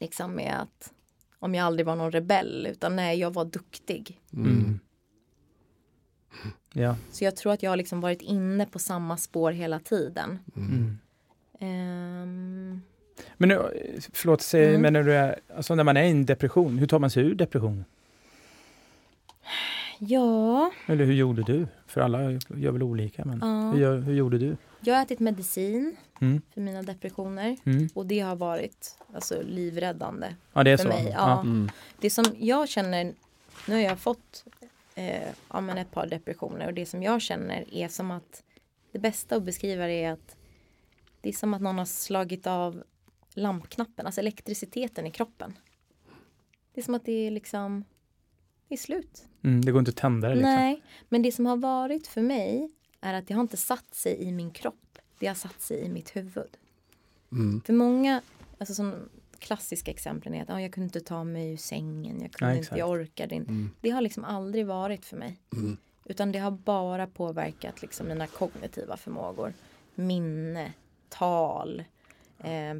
Liksom med att om jag aldrig var någon rebell utan nej, jag var duktig. Mm. Ja. Så jag tror att jag har liksom varit inne på samma spår hela tiden. Mm. Ehm, Men nu, förlåt, säg, Mm. men när, du är, alltså när man är i en depression, hur tar man sig ur depressionen? ja, Eller hur gjorde du? För alla gör väl olika, men Ja. hur, hur gjorde du? jag har ätit medicin Mm. för mina depressioner. Mm. Och det har varit alltså, livräddande. Ja, det är För så? mig, ja. Mm. Det som jag känner, nu har jag fått eh, ja, men ett par depressioner och det som jag känner är som att det bästa att beskriva det är att det är som att någon har slagit av lampknappen, alltså elektriciteten i kroppen. Det är som att det är liksom, är slut. Mm, det går inte att tända det liksom. Nej, men det som har varit för mig är att det har inte satt sig i min kropp. Det har satt sig i mitt huvud. Mm. För många, alltså som klassiska exemplen är att ah, jag kunde inte ta mig ur sängen, jag kunde Nej, inte, jag orkade inte. Mm. Det har liksom aldrig varit för mig. Mm. Utan det har bara påverkat liksom mina kognitiva förmågor. Minne, tal, eh,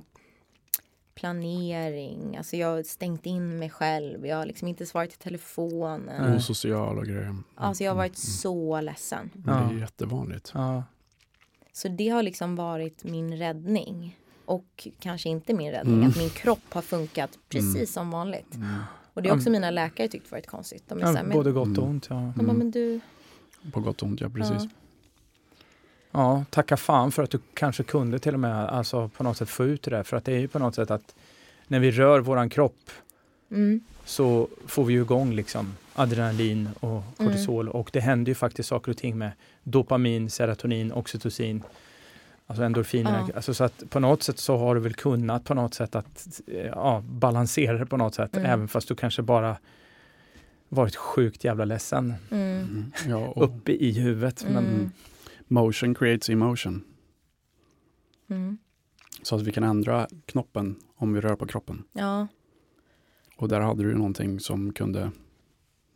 planering. Alltså jag har stängt in mig själv. Jag har liksom inte svarat i telefonen. Nej. Osocial och grejer. Mm. Alltså jag har varit Mm. så ledsen. Men Det är jättevanligt. Ja. Så det har liksom varit min räddning. Och kanske inte min räddning, Mm. att min kropp har funkat precis som vanligt. Mm. Och det är också mina läkare tyckt varit konstigt. De är Ja, här, men, både gott och Mm. ont. Ja. de bara, men du, På gott och ont, ja precis. Ja. Ja, tacka fan för att du kanske kunde till och med alltså, på något sätt få ut det där. För att det är ju på något sätt att när vi rör våran kropp mm, så får vi ju igång liksom adrenalin och kortisol Mm. och det händer ju faktiskt saker och ting med dopamin, serotonin, oxytocin, alltså endorfiner. Ja. Alltså så att på något sätt så har du väl kunnat på något sätt att eh, ja, balansera det på något sätt, Mm. även fast du kanske bara varit sjukt jävla ledsen mm, Mm. Ja, och uppe i huvudet. Men, mm, motion creates emotion. mm, Så att vi kan ändra knoppen om vi rör på kroppen. ja, Och där hade du någonting som kunde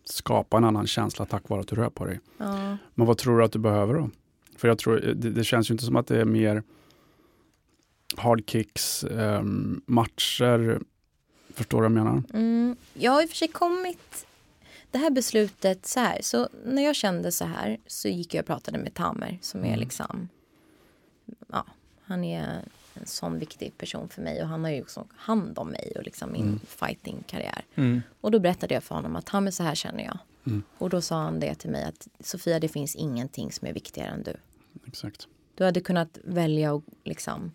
skapa en annan känsla tack vare att du rör på dig. ja. Men vad tror du att du behöver då? För jag tror, det, det känns ju inte som att det är mer hard kicks, ehm, matcher. Förstår du vad jag menar? Mm, jag har i och för sig kommit det här beslutet så här. Så när jag kände så här så gick jag och pratade med Tamer som är Mm. liksom ja, han är en sån viktig person för mig och han har ju också hand om mig och liksom min Mm. fighting-karriär. mm, Och då berättade jag för honom att Tamer så här känner jag. Mm. Och då sa han det till mig att Sofia det finns ingenting som är viktigare än du. Exakt. Du hade kunnat välja att liksom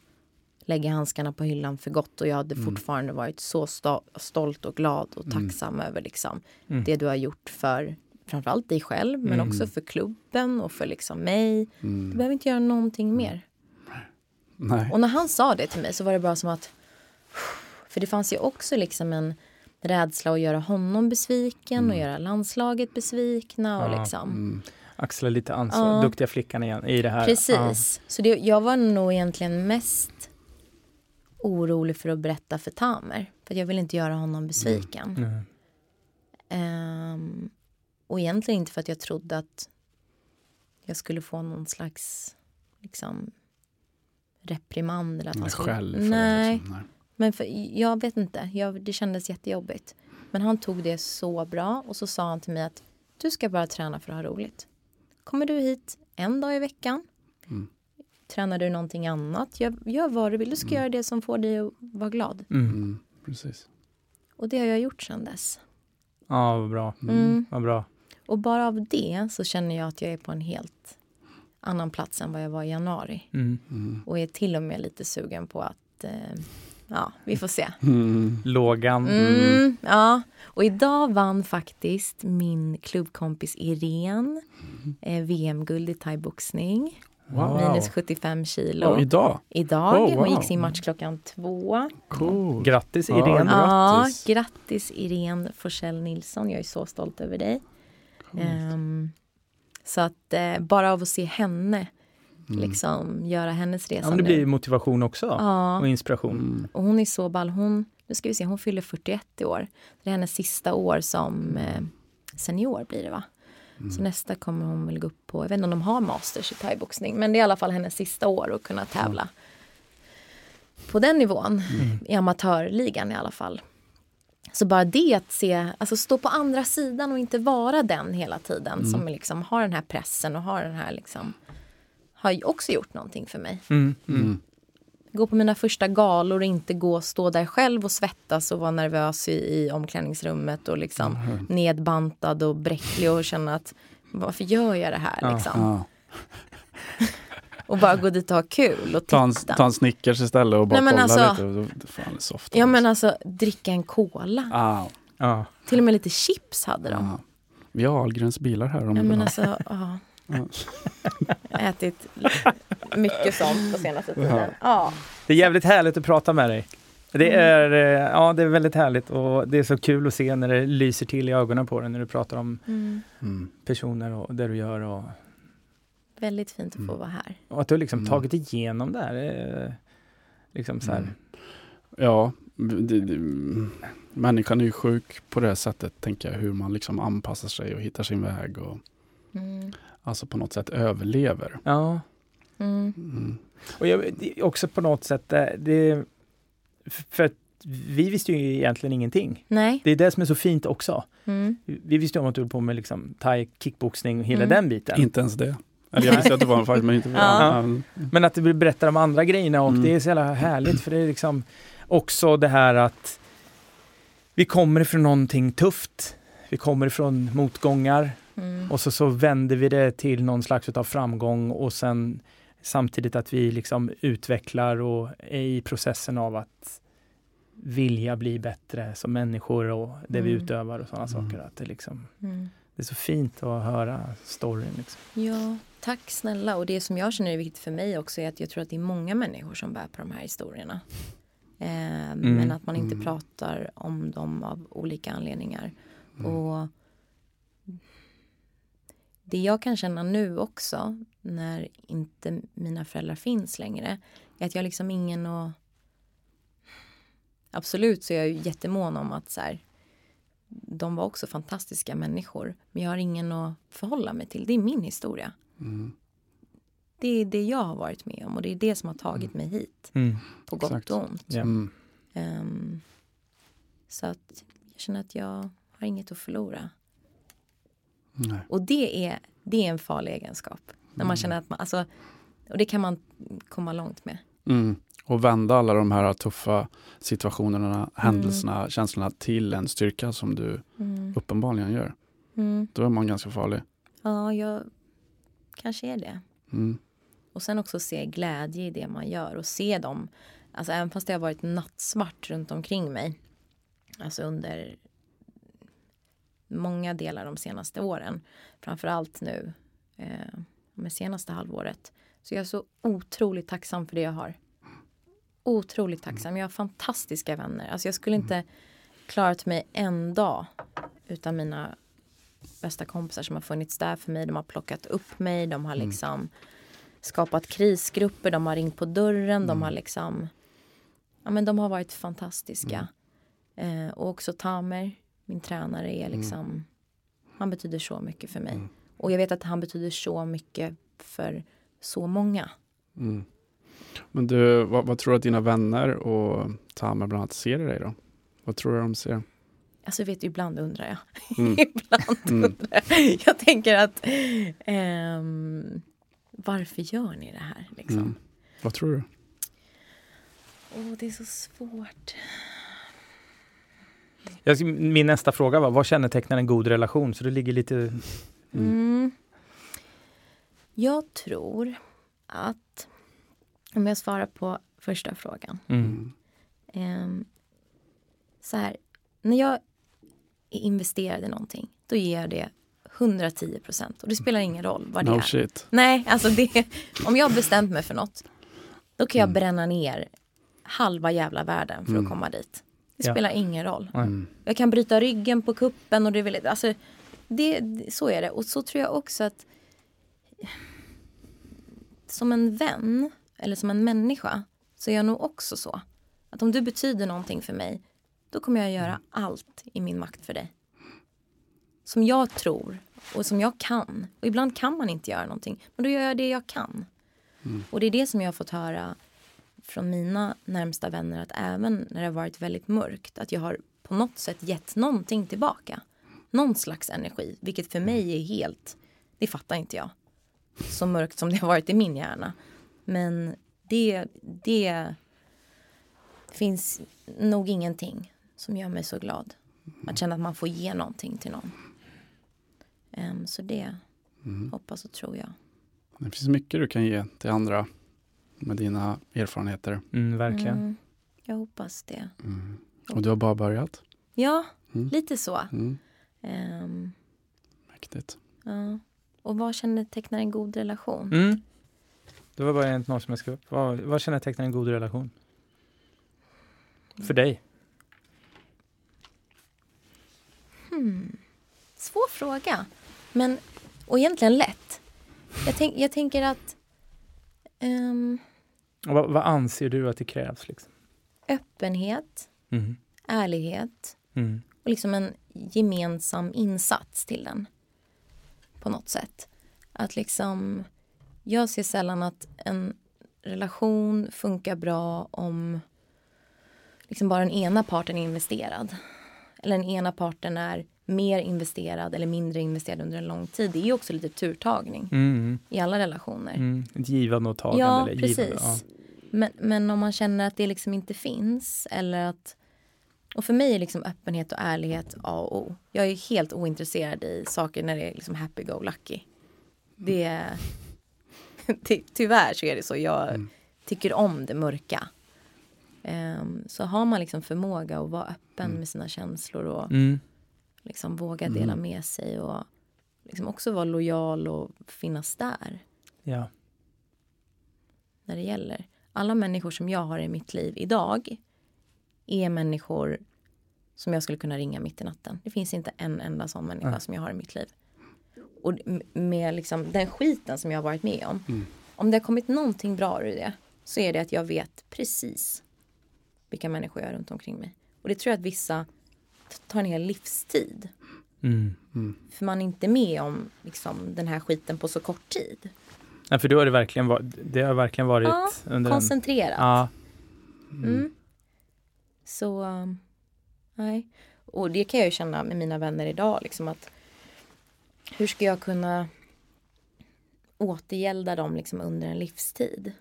lägga handskarna på hyllan för gott och jag hade Mm. fortfarande varit så sto- stolt och glad och Mm. tacksam över liksom mm. det du har gjort för framförallt dig själv men Mm. också för klubben och för liksom mig. Du Mm. behöver inte göra någonting mer. Nej. Och när han sa det till mig så var det bara som att för det fanns ju också liksom en rädsla att göra honom besviken och Mm. göra landslaget besvikna och Ja. liksom Mm. Axla lite ansvar, Ja. duktiga flickan igen i det här. Precis. Så det, jag var nog egentligen mest orolig för att berätta för Tamer. För att jag ville inte göra honom besviken. Ja. Mm. Ehm, och egentligen inte för att jag trodde att jag skulle få någon slags liksom, reprimand. Eller att han Nej, skulle... Det, Nej, liksom. Nej. men för, jag vet inte. Jag, det kändes jättejobbigt. Men han tog det så bra och så sa han till mig att du ska bara träna för att ha roligt. Kommer du hit en dag i veckan? Mm. Tränar du någonting annat? Gör, gör vad du vill. Du ska Mm. göra det som får dig att vara glad. Mm. Mm. Precis. Och det har jag gjort sedan dess. Ja, vad bra. Mm. Vad bra. Och bara av det så känner jag att jag är på en helt annan plats än vad jag var i januari. Mm. Mm. Och är till och med lite sugen på att, eh, ja, vi får se. Mm. Lågan. Mm, ja, och idag vann faktiskt min klubbkompis Irene eh, VM-guld i thaiboxning. Wow. Minus 75 kilo. Ja, idag? Idag. Oh, wow. Hon gick sin match klockan två. Cool. Grattis Irene. Ja, Grattis. grattis Irene Forsell Nilsson. Jag är så stolt över dig. Ehm, så att eh, bara av att se henne Mm. liksom göra hennes resa Ja, men det nu. blir motivation också. Ja, Och inspiration. Mm. och hon är så ball. Hon, nu ska vi se, hon fyller 41 i år. Det är hennes sista år som eh, senior blir det va? Mm. Så nästa kommer hon väl gå upp på, jag vet inte om de har masters i thaiboxning, men det är i alla fall hennes sista år att kunna tävla. På den nivån, Mm. i amatörligan i alla fall. Så bara det att se, alltså stå på andra sidan och inte vara den hela tiden Mm. som liksom har den här pressen och har den här liksom, har också gjort någonting för mig. Mm. Mm. Mm. Gå på mina första galor och inte gå stå där själv och svettas och vara nervös i, i omklädningsrummet och liksom Mhm. nedbantad och bräcklig och känna att varför gör jag det här Ja. liksom? Ja. Och bara gå dit och ha kul och Ta en, titta. ta en Snickers istället och bara Nej, men kolla alltså- lite. Fan, det soft. Ja men alltså dricka en cola. Ah, Ja. Till och med lite chips hade de. ah. Vi har Ahlgrens bilar här om Ja du vill men ha. alltså, ja. Ja. Har ätit mycket sånt på senaste tiden. Ja. Det är jävligt härligt att prata med dig. Det Mm. är, eh, ja, det är väldigt härligt och det är så kul att se när det lyser till i ögonen på dig när du pratar om Mm. Mm. personer och det du gör och, Väldigt fint att få Mm. vara här. och att du liksom Mm. tagit igenom det här. eh, Liksom så här. Mm. Ja, det, det, människan är ju sjuk på det sättet, tänker jag, hur man liksom anpassar sig och hittar sin väg och Mm. Alltså på något sätt överlever. Ja, Mm. Mm. och jag, också på något sätt, eh, det, för att vi visste ju egentligen ingenting. Nej. Det är det som är så fint också. Mm. Vi visste ju om att du höll på med liksom thai, kickboxning och hela Mm. den biten. Inte ens det. Eller jag visste att det var en fight, men inte Ja. ja. Men att du berättar om andra grejerna och Mm. det är så jävla härligt för det är liksom också det här att vi kommer ifrån någonting tufft. Vi kommer ifrån motgångar Mm. och så, så vänder vi det till någon slags av framgång och sen samtidigt att vi liksom utvecklar och är i processen av att vilja bli bättre som människor och det vi Mm. utövar och sådana Mm. saker. Att det, liksom, Mm. det är så fint att höra storyn. Liksom. Ja, tack snälla. Och det som jag känner är viktigt för mig också är att jag tror att det är många människor som bär på de här historierna. Eh, Men att man inte Mm. pratar om dem av olika anledningar. Mm. Och det jag kan känna nu också när inte mina föräldrar finns längre är att jag liksom ingen och Absolut så är jag ju jättemån om att så här, de var också fantastiska människor men jag har ingen att förhålla mig till. Det är min historia. Mm. Det är det jag har varit med om och det är det som har tagit mig hit på gott Exakt. och ont. Ja. Mm. Ehm, så att jag känner att jag har inget att förlora. Nej. Och det är, det är en farlig egenskap. När Mm. man känner att man, alltså, och det kan man komma långt med. Mm. Och vända alla de här tuffa situationerna, händelserna, känslorna till en styrka som du Mm. uppenbarligen gör. Mm. Då är man ganska farlig. Ja, jag kanske är det. Mm. Och sen också se glädje i det man gör och se dem. Alltså även fast det har varit nattsvart runt omkring mig. Alltså under många delar de senaste åren. Framförallt nu eh, med senaste halvåret. Så jag är så otroligt tacksam för det jag har. Otroligt tacksam. Jag har fantastiska vänner. Alltså jag skulle inte klarat mig en dag utan mina bästa kompisar som har funnits där för mig. De har plockat upp mig. De har liksom skapat krisgrupper. De har ringt på dörren. De har liksom ja, men de har varit fantastiska. Eh, och också Tamer, min tränare, är liksom han betyder så mycket för mig. Och jag vet att han betyder så mycket för så många. Mm. Men du, vad, vad tror du att dina vänner och Tamer bland annat ser i dig då? Vad tror du de ser? Alltså vet du, ibland undrar jag. Mm. ibland Mm. undrar jag. Jag tänker att ehm, varför gör ni det här? Liksom? Mm. Vad tror du? Åh, det är så svårt. Jag, min nästa fråga var, vad kännetecknar en god relation? Så det ligger lite... Mm. Jag tror att, om jag svarar på första frågan. Mm. ehm, så här, när jag är investerad i någonting, då ger jag det 110 procent. Och det spelar ingen roll vad det No är. shit. Nej, alltså det, om jag har bestämt mig för något, då kan jag Mm. bränna ner halva jävla världen för Mm. att komma dit. Det Ja. spelar ingen roll. Mm. Jag kan bryta ryggen på kuppen och det vill, alltså, det, det- så är det. Och så tror jag också att som en vän eller som en människa så är jag nog också så. Att om du betyder någonting för mig, då kommer jag göra allt i min makt för dig. Som jag tror och som jag kan. Och ibland kan man inte göra någonting, men då gör jag det jag kan. Och det är det som jag har fått höra från mina närmsta vänner att även när det har varit väldigt mörkt att jag har på något sätt gett någonting tillbaka. Någon slags energi, vilket för mig är helt, det fattar inte jag. Så mörkt som det har varit i min hjärna. Men det, det finns nog ingenting som gör mig så glad. Att känna att man får ge någonting till någon. Em, så det hoppas och tror jag. Det finns mycket du kan ge till andra med dina erfarenheter. Mm, verkligen. Mm, jag hoppas det. Mm. Och du har bara börjat. Ja, Mm. lite så. Mm. Em, Mäktigt. ja. Och vad kännetecknar en god relation? Mm. Det var bara en något som jag skrev upp. Vad, vad kännetecknar en god relation? för dig? Hmm. Svår fråga. Men, och egentligen lätt. Jag, tänk, jag tänker att Och Vad, vad anser du att det krävs? Liksom? öppenhet, Mm. ärlighet Mm. och liksom en gemensam insats till den. På något sätt. Att liksom, jag ser sällan att en relation funkar bra om liksom bara den ena parten är investerad. Eller den ena parten är mer investerad eller mindre investerad under en lång tid. Det är också lite turtagning Mm. i alla relationer. Mm. Ett givande och tagande. Ja, eller precis. Givande, ja. Men, men om man känner att det liksom inte finns eller att... Och för mig är liksom öppenhet och ärlighet A och O. Jag är helt ointresserad i saker när det är liksom happy-go-lucky. Det är... Ty, tyvärr så är det så. Jag tycker om det mörka. Ehm, så har man liksom förmåga att vara öppen med sina känslor och Mm. Liksom våga dela med sig och liksom också vara lojal och finnas där ja. när det gäller. Alla människor som jag har i mitt liv idag är människor som jag skulle kunna ringa mitt i natten. Det finns inte en enda sån människa Nej. som jag har i mitt liv. Och med liksom den skiten som jag har varit med om. Mm. Om det har kommit någonting bra ur det så är det att jag vet precis vilka människor jag har runt omkring mig. Och det tror jag att vissa tar en hel livstid. Mm. För man är inte med om liksom, den här skiten på så kort tid. Ja, för då har det verkligen varit, det har verkligen varit Ja, under en... Koncentrerat. Ja. Mm. Så, um, nej. Och det kan jag ju känna med mina vänner idag, liksom att hur ska jag kunna återgälda dem liksom under en livstid?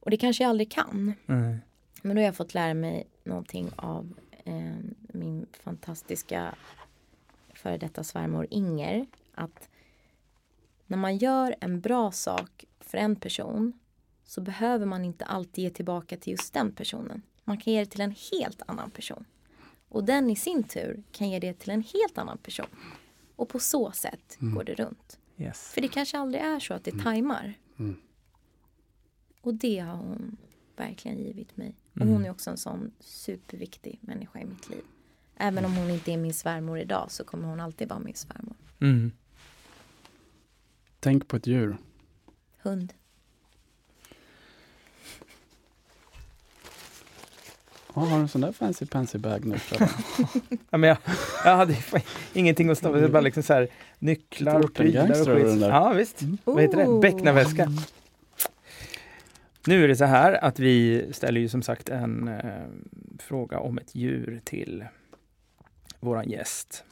Och det kanske jag aldrig kan. Mm. Men då har jag fått lära mig någonting av eh, min fantastiska före detta svärmor Inger. Att när man gör en bra sak för en person så behöver man inte alltid ge tillbaka till just den personen. Man kan ge det till en helt annan person. Och den i sin tur kan ge det till en helt annan person. Och på så sätt går det runt. Yes. För det kanske aldrig är så att det tajmar. Mm. Och det har hon verkligen givit mig. Och Mm. hon är också en sån superviktig människa i mitt liv. Även om hon inte är min svärmor idag så kommer hon alltid vara min svärmor. Mm. Tänk på ett djur. Hund. Ja, har du en sån där fancy pansy bag nu? Ja, men jag, jag hade ingenting att stoppa, det var bara liksom så här nycklar prylar och skit. Ja, visst. Vad heter det? Becknarväska. Nu är det så här att vi ställer ju som sagt en eh, fråga om ett djur till våran gäst.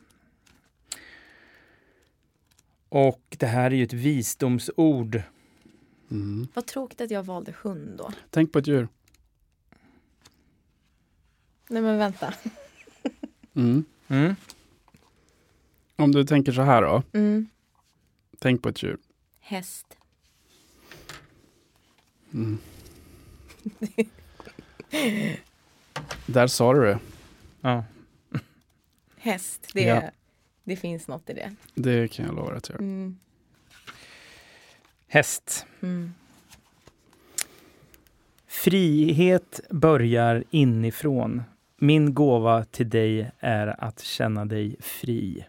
Och det här är ju ett visdomsord. Mm. Vad tråkigt att jag valde hund då. Tänk på ett djur. Nej men vänta. Mm. Mm. Om du tänker så här då. Mm. Tänk på ett djur. Häst. Mm. Där sa du det. Ja. Häst. Det, Ja. det finns något i det. Det kan jag lova att göra. Mm. Häst. Mm. Frihet börjar inifrån. Min gåva till dig är att känna dig fri.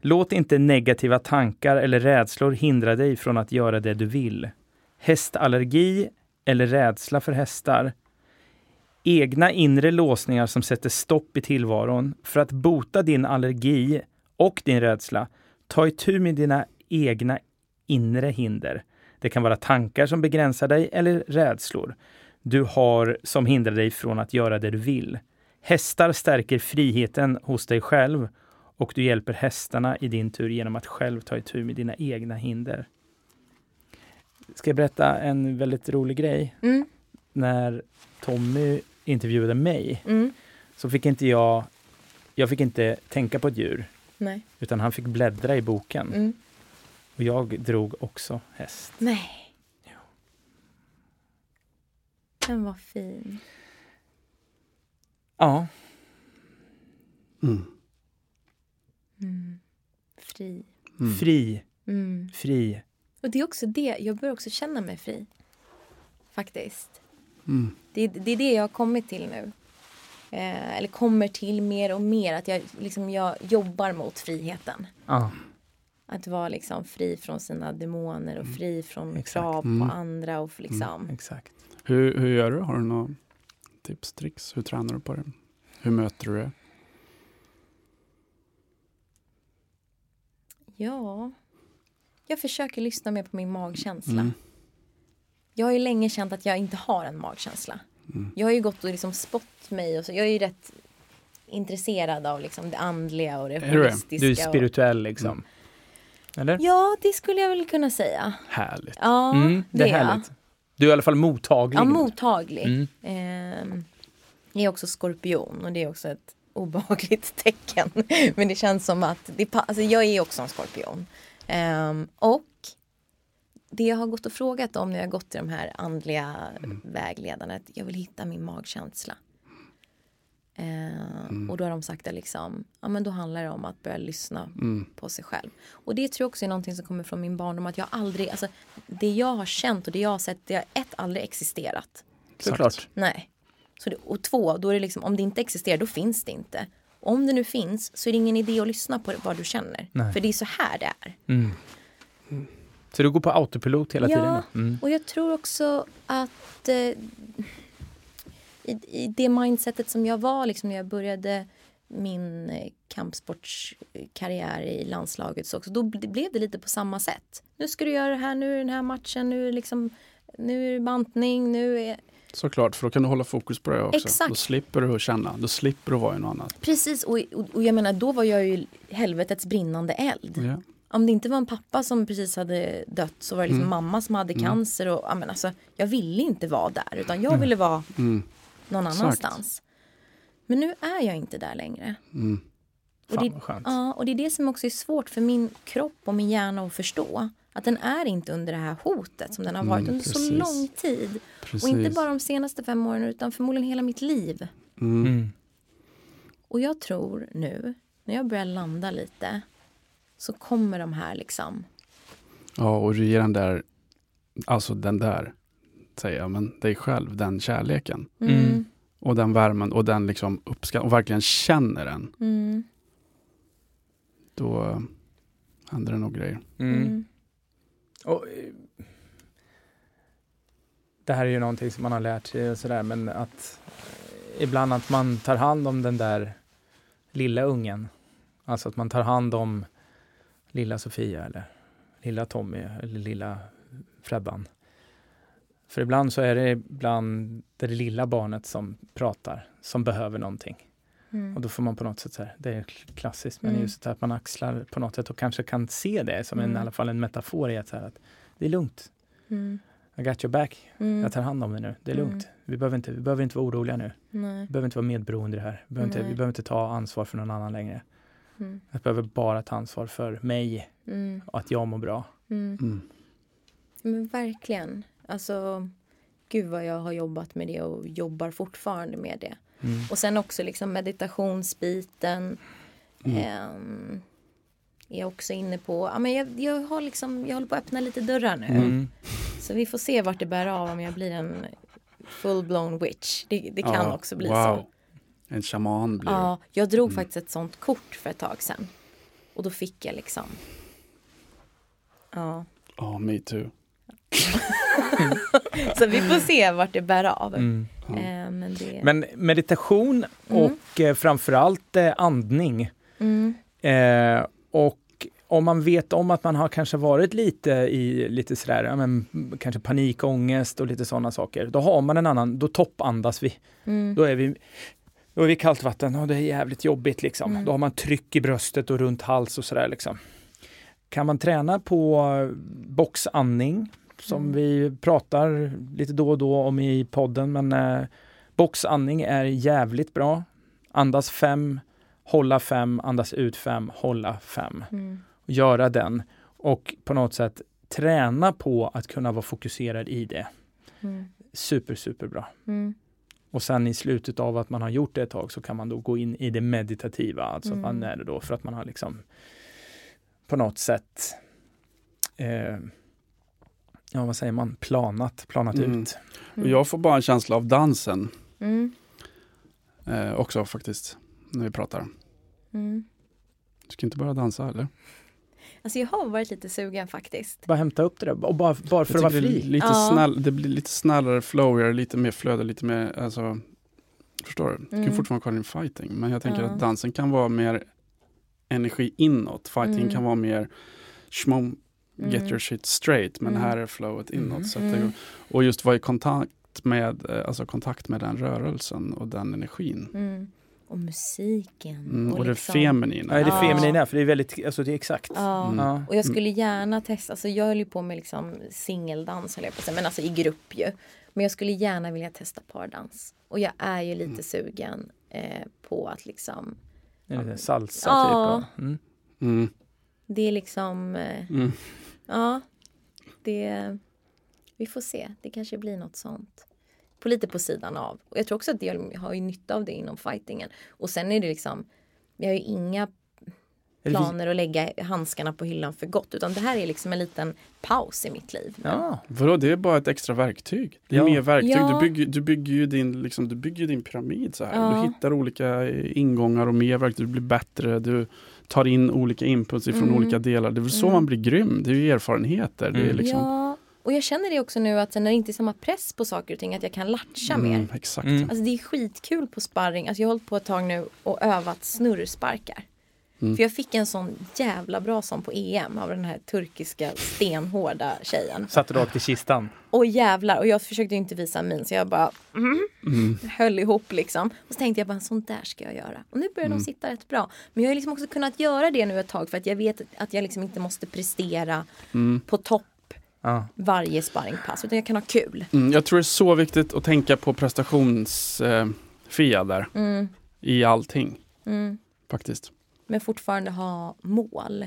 Låt inte negativa tankar eller rädslor hindra dig från att göra det du vill. Hästallergi eller rädsla för hästar. Egna inre låsningar som sätter stopp i tillvaron. För att bota din allergi och din rädsla, ta itu med dina egna inre hinder. Det kan vara tankar som begränsar dig eller rädslor du har som hindrar dig från att göra det du vill. Hästar stärker friheten hos dig själv och du hjälper hästarna i din tur genom att själv ta itu med dina egna hinder. Ska jag berätta en väldigt rolig grej? Mm. När Tommy intervjuade mig Mm. så fick inte jag, jag fick inte tänka på ett djur Nej. utan han fick bläddra i boken. Mm. Och jag drog också häst. Nej. Den var fin. Ja, Mm. Mm. Fri. Mm. fri, Mm. fri. Och det är också det, jag börjar också känna mig fri. Faktiskt. Mm. Det, det är det jag har kommit till nu. Eh, eller kommer till mer och mer. Att jag, liksom, jag jobbar mot friheten. Ja. Att vara liksom fri från sina demoner och fri från Exakt. krav Mm. på andra. Och liksom. Exakt. Hur, hur gör du? Har du några tips, tricks? Hur tränar du på det? Hur möter du det? Ja, jag försöker lyssna mer på min magkänsla. Mm. Jag har ju länge känt att jag inte har en magkänsla. Mm. Jag har ju gått och liksom spott mig och så. Jag är ju rätt intresserad av liksom det andliga och det Är det? holistiska. Du är spirituell liksom. Eller? Ja, det skulle jag väl kunna säga. Härligt. Ja, Mm, det är jag. härligt. Du är i alla fall mottaglig. Ja, mottaglig. Mm. Ehm, jag är också skorpion och det är också ett obehagligt tecken. Men det känns som att, det, alltså jag är också en skorpion. Ehm, och det jag har gått och frågat om när jag har gått till de här andliga vägledarna, att jag vill hitta min magkänsla. Ehm, Och då har de sagt att liksom, ja men då handlar det om att börja lyssna Mm. på sig själv. Och det tror jag också är någonting som kommer från min barndom, att jag aldrig, alltså det jag har känt och det jag har sett, det har ett aldrig existerat. Såklart. Nej. Så det, och två, då är det liksom, om det inte existerar, då finns det inte. Om det nu finns så är det ingen idé att lyssna på vad du känner. Nej. För det är så här det är. Mm. Så du går på autopilot hela Ja. tiden? Mm. Och jag tror också att eh, i, i det mindsetet som jag var liksom när jag började min eh, kampsportskarriär i landslaget så också, då bl- blev det lite på samma sätt. Nu ska du göra det här, nu är den här matchen, nu är liksom nu är det bantning, nu är Såklart, för då kan du hålla fokus på det också. Exakt. Då slipper du känna, då slipper du vara i något annat. Precis, och, och, och jag menar då var jag ju helvetets brinnande eld. Ja. Om det inte var en pappa som precis hade dött så var det liksom Mm. mamma som hade cancer. Och, ja, men alltså, jag ville inte vara där utan jag ville vara Mm. någon Exakt. annanstans. Men nu är jag inte där längre. Mm. Och det, skönt. ja, och det är det som också är svårt för min kropp och min hjärna att förstå. Att den är inte under det här hotet som den har varit Mm, under så lång tid. Precis. Och inte bara de senaste fem åren utan förmodligen hela mitt liv. Mm. Mm. Och jag tror nu, när jag börjar landa lite, så kommer de här liksom. Ja, och du ger den där, alltså den där, säger jag, men dig själv, den kärleken. Mm, Mm. Och den värmen och den liksom uppskatt och verkligen känner den. mm, Då eh, händer det nog grejer. Mm. mm, Och, eh, det här är ju någonting som man har lärt sig och sådär, men att eh, ibland att man tar hand om den där lilla ungen. Alltså att man tar hand om lilla Sofia eller lilla Tommy eller lilla Frebban. För ibland så är det ibland det lilla barnet som pratar, som behöver någonting. mm. Och då får man på något sätt, så här, det är klassiskt, men Mm. just att man axlar på något sätt och kanske kan se det som en, Mm. i alla fall en metafor i att, så här, att det är lugnt. Mm, I got your back. mm. Jag tar hand om det nu. Det är Mm. lugnt. Vi, behöver inte, vi behöver inte vara oroliga nu. Nej. Vi behöver inte vara medberoende i det här. Vi behöver, inte, vi behöver inte ta ansvar för någon annan längre. Mm, Jag behöver bara ta ansvar för mig mm, och att jag mår bra. mm. Mm. Men verkligen. Alltså, gud vad jag har jobbat med det och jobbar fortfarande med det. Mm. Och sen också liksom meditationsbiten. Mm. ehm, är jag också inne på. Ja, men jag, jag, har liksom, jag håller på att öppna lite dörrar nu. Mm. Så vi får se vart det bär av om jag blir en full-blown witch. Det, det kan Ja, också bli wow. så. En shaman blir Ja, jag drog Mm. faktiskt ett sånt kort för ett tag sedan. Och då fick jag liksom. Ja. Ja, me too. så vi får se vart det bär av. Mm. Ja. Eh, men det... Men meditation och eh, framförallt eh, andning. Mm, Eh, och om man vet om att man har kanske varit lite i lite sådär, ja, men, kanske panikångest och lite sådana saker. Då har man en annan, då toppandas vi. mm, Då är vi då är vi i kallt vatten och det är jävligt jobbigt liksom. Mm. Då har man tryck i bröstet och runt hals och sådär liksom. Kan man träna på boxandning som Mm. vi pratar lite då och då om i podden men eh, boxandning är jävligt bra. Andas fem, hålla fem, andas ut fem, hålla fem. mm, Göra den och på något sätt träna på att kunna vara fokuserad i det. mm, Super, super bra. mm, Och sen i slutet av att man har gjort det ett tag så kan man då gå in i det meditativa. Alltså Mm. man är det då för att man har liksom på något sätt eh, ja vad säger man, planat, planat Mm. ut. Och jag får bara en känsla av dansen Mm. eh, också faktiskt, när vi pratar. Mm. Du ska inte börja dansa eller? Alltså jag har varit lite sugen faktiskt. Bara hämta upp det där, och bara, bara för att vara det, fri. lite Ja. snäll, det blir lite snällare, flowigare, lite mer flöde, lite mer, alltså, förstår du? Du kan Mm. fortfarande vara din fighting, men jag tänker Ja. att dansen kan vara mer energi inåt, fighting Mm. kan vara mer schmom, get Mm. your shit straight, men Mm. här är flowet inåt. Mm. Så att det, Mm. och just vara i kontakt med, eh, alltså kontakt med den rörelsen och den energin. Mm. Och musiken. Mm, och, det liksom- feminina. Ja, det Ja. feminina, för det är väldigt, alltså det är exakt. Ja. Mm. Ja. Och jag skulle gärna testa, alltså jag höll ju på med liksom singeldans höll jag på säga, men alltså i grupp ju. Men jag skulle gärna vilja testa pardans. Och jag är ju lite sugen eh, på att liksom, Det är lite salsa Ja. typ. och- Mm. Mm. det är liksom, eh, Mm. ja, det, vi får se, det kanske blir något sånt. På lite på sidan av. Och jag tror också att jag har ju nytta av det inom fightingen. Och sen är det liksom, vi har ju inga planer att lägga handskarna på hyllan för gott. Utan det här är liksom en liten paus i mitt liv. Ja. Vadå, det är bara ett extra verktyg. Det är Ja. mer verktyg. Ja. Du, bygger, du bygger ju din, liksom, du bygger din pyramid så här. Ja. Du hittar olika eh, ingångar och mer verktyg. Du blir bättre. Du tar in olika inputs ifrån Mm. olika delar. Det är väl så Mm. man blir grym. Det är ju erfarenheter. Det är Mm. liksom, Ja, och jag känner det också nu att sen när det inte är samma press på saker och ting att jag kan latcha Mm, mer. Exakt. Mm. Alltså det är skitkul på sparring. Alltså jag har hållit på ett tag nu och övat snurrsparkar. Mm. För jag fick en sån jävla bra sån på EM av den här turkiska stenhårda tjejen. Satt rakt i kistan. Och jävlar, och jag försökte ju inte visa min så jag bara mm, Mm. höll ihop liksom. Och så tänkte jag bara sånt där ska jag göra. Och nu börjar Mm. de sitta rätt bra. Men jag har liksom också kunnat göra det nu ett tag för att jag vet att jag liksom inte måste prestera Mm. på topp Ja. varje sparringpass utan jag kan ha kul. Mm. Jag tror det är så viktigt att tänka på prestationsfia eh, där. Mm, I allting mm. faktiskt. Men fortfarande ha mål.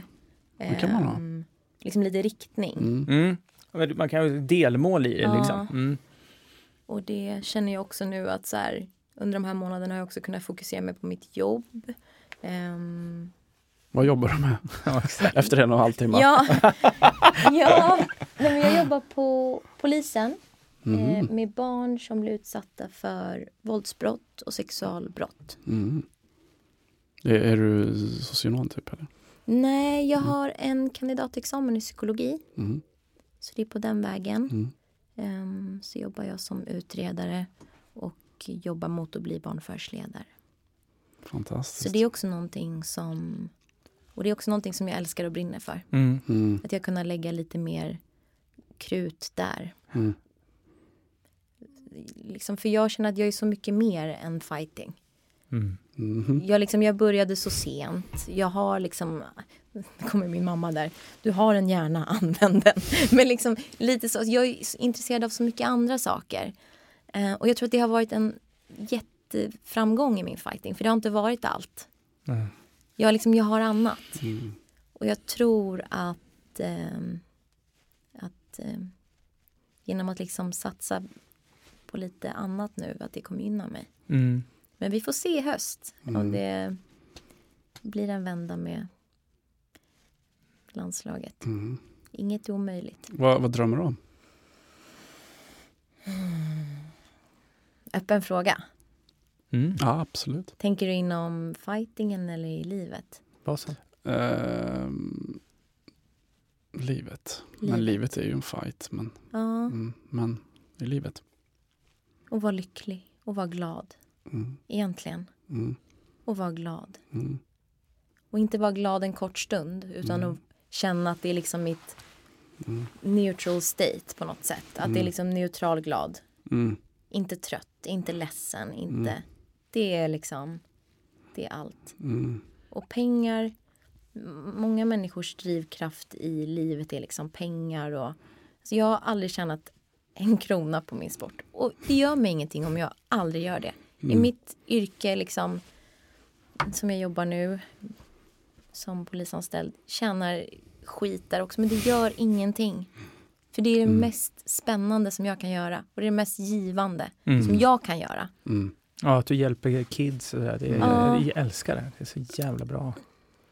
Det kan man ha. Ehm, Liksom lite riktning. Mm. Mm. Man kan ju ha delmål i det Ja. liksom. Mm. Och det känner jag också nu att så här, under de här månaderna har jag också kunnat fokusera mig på mitt jobb. Ehm, Vad jobbar du med? Efter en och en halv timme? ja, ja nej, men jag jobbar på polisen eh, Mm. med barn som blir utsatta för våldsbrott och sexualbrott. Mm. Är, är du socionom typ? Eller? Nej, jag har en kandidatexamen i psykologi. Mm. Så det är på den vägen. Mm. Ehm, så jobbar jag som utredare och jobbar mot att bli barnförhörsledare. Fantastiskt. Så det är också någonting som och det är också någonting som jag älskar och brinner för. Mm. Mm. Att jag kunna lägga lite mer krut där. Mm. Liksom, för jag känner att jag är så mycket mer än fighting. Mm. Mhm. Jag, liksom, jag började så sent. Jag har liksom, nu kommer min mamma där, du har en hjärna, använd den. Men liksom lite så, jag är intresserad av så mycket andra saker. Eh, och jag tror att det har varit en jätteframgång i min fighting, för det har inte varit allt. Mm. Jag, liksom, jag har annat. Mm. Och jag tror att, ehm, ehm, genom att liksom satsa på lite annat nu, att det kommer gynna mig. Mm. Men vi får se i höst Mm. om det blir en vända med landslaget. Mm. Inget är omöjligt. Vad, vad drömmer du om? Öppen fråga. Mm. Ja, absolut. Tänker du inom fightingen eller i livet? Vad så? Ehm, livet. Men Livet. är ju en fight. Men, Ja, mm, men i livet. och vara lycklig och vara glad. Mm. Egentligen. Mm. Och vara glad. Mm. Och inte vara glad en kort stund utan Mm. att känna att det är liksom mitt Mm. neutral state på något sätt. Att det är Mm. liksom neutral glad. Inte trött, inte ledsen, inte. Det är liksom, det är allt. Och pengar, många människors drivkraft i livet är liksom pengar och så jag har aldrig tjänat en krona på min sport. Och det gör mig ingenting om jag aldrig gör det. I Mm. mitt yrke liksom, som jag jobbar nu som polisanställd, tjänar skit där också, men det gör ingenting. För det är det Mm. mest spännande som jag kan göra och det är det mest givande Mm. som jag kan göra. Mm. Ja, att du hjälper kids. Det är, Ja. Jag älskar det. Det är så jävla bra.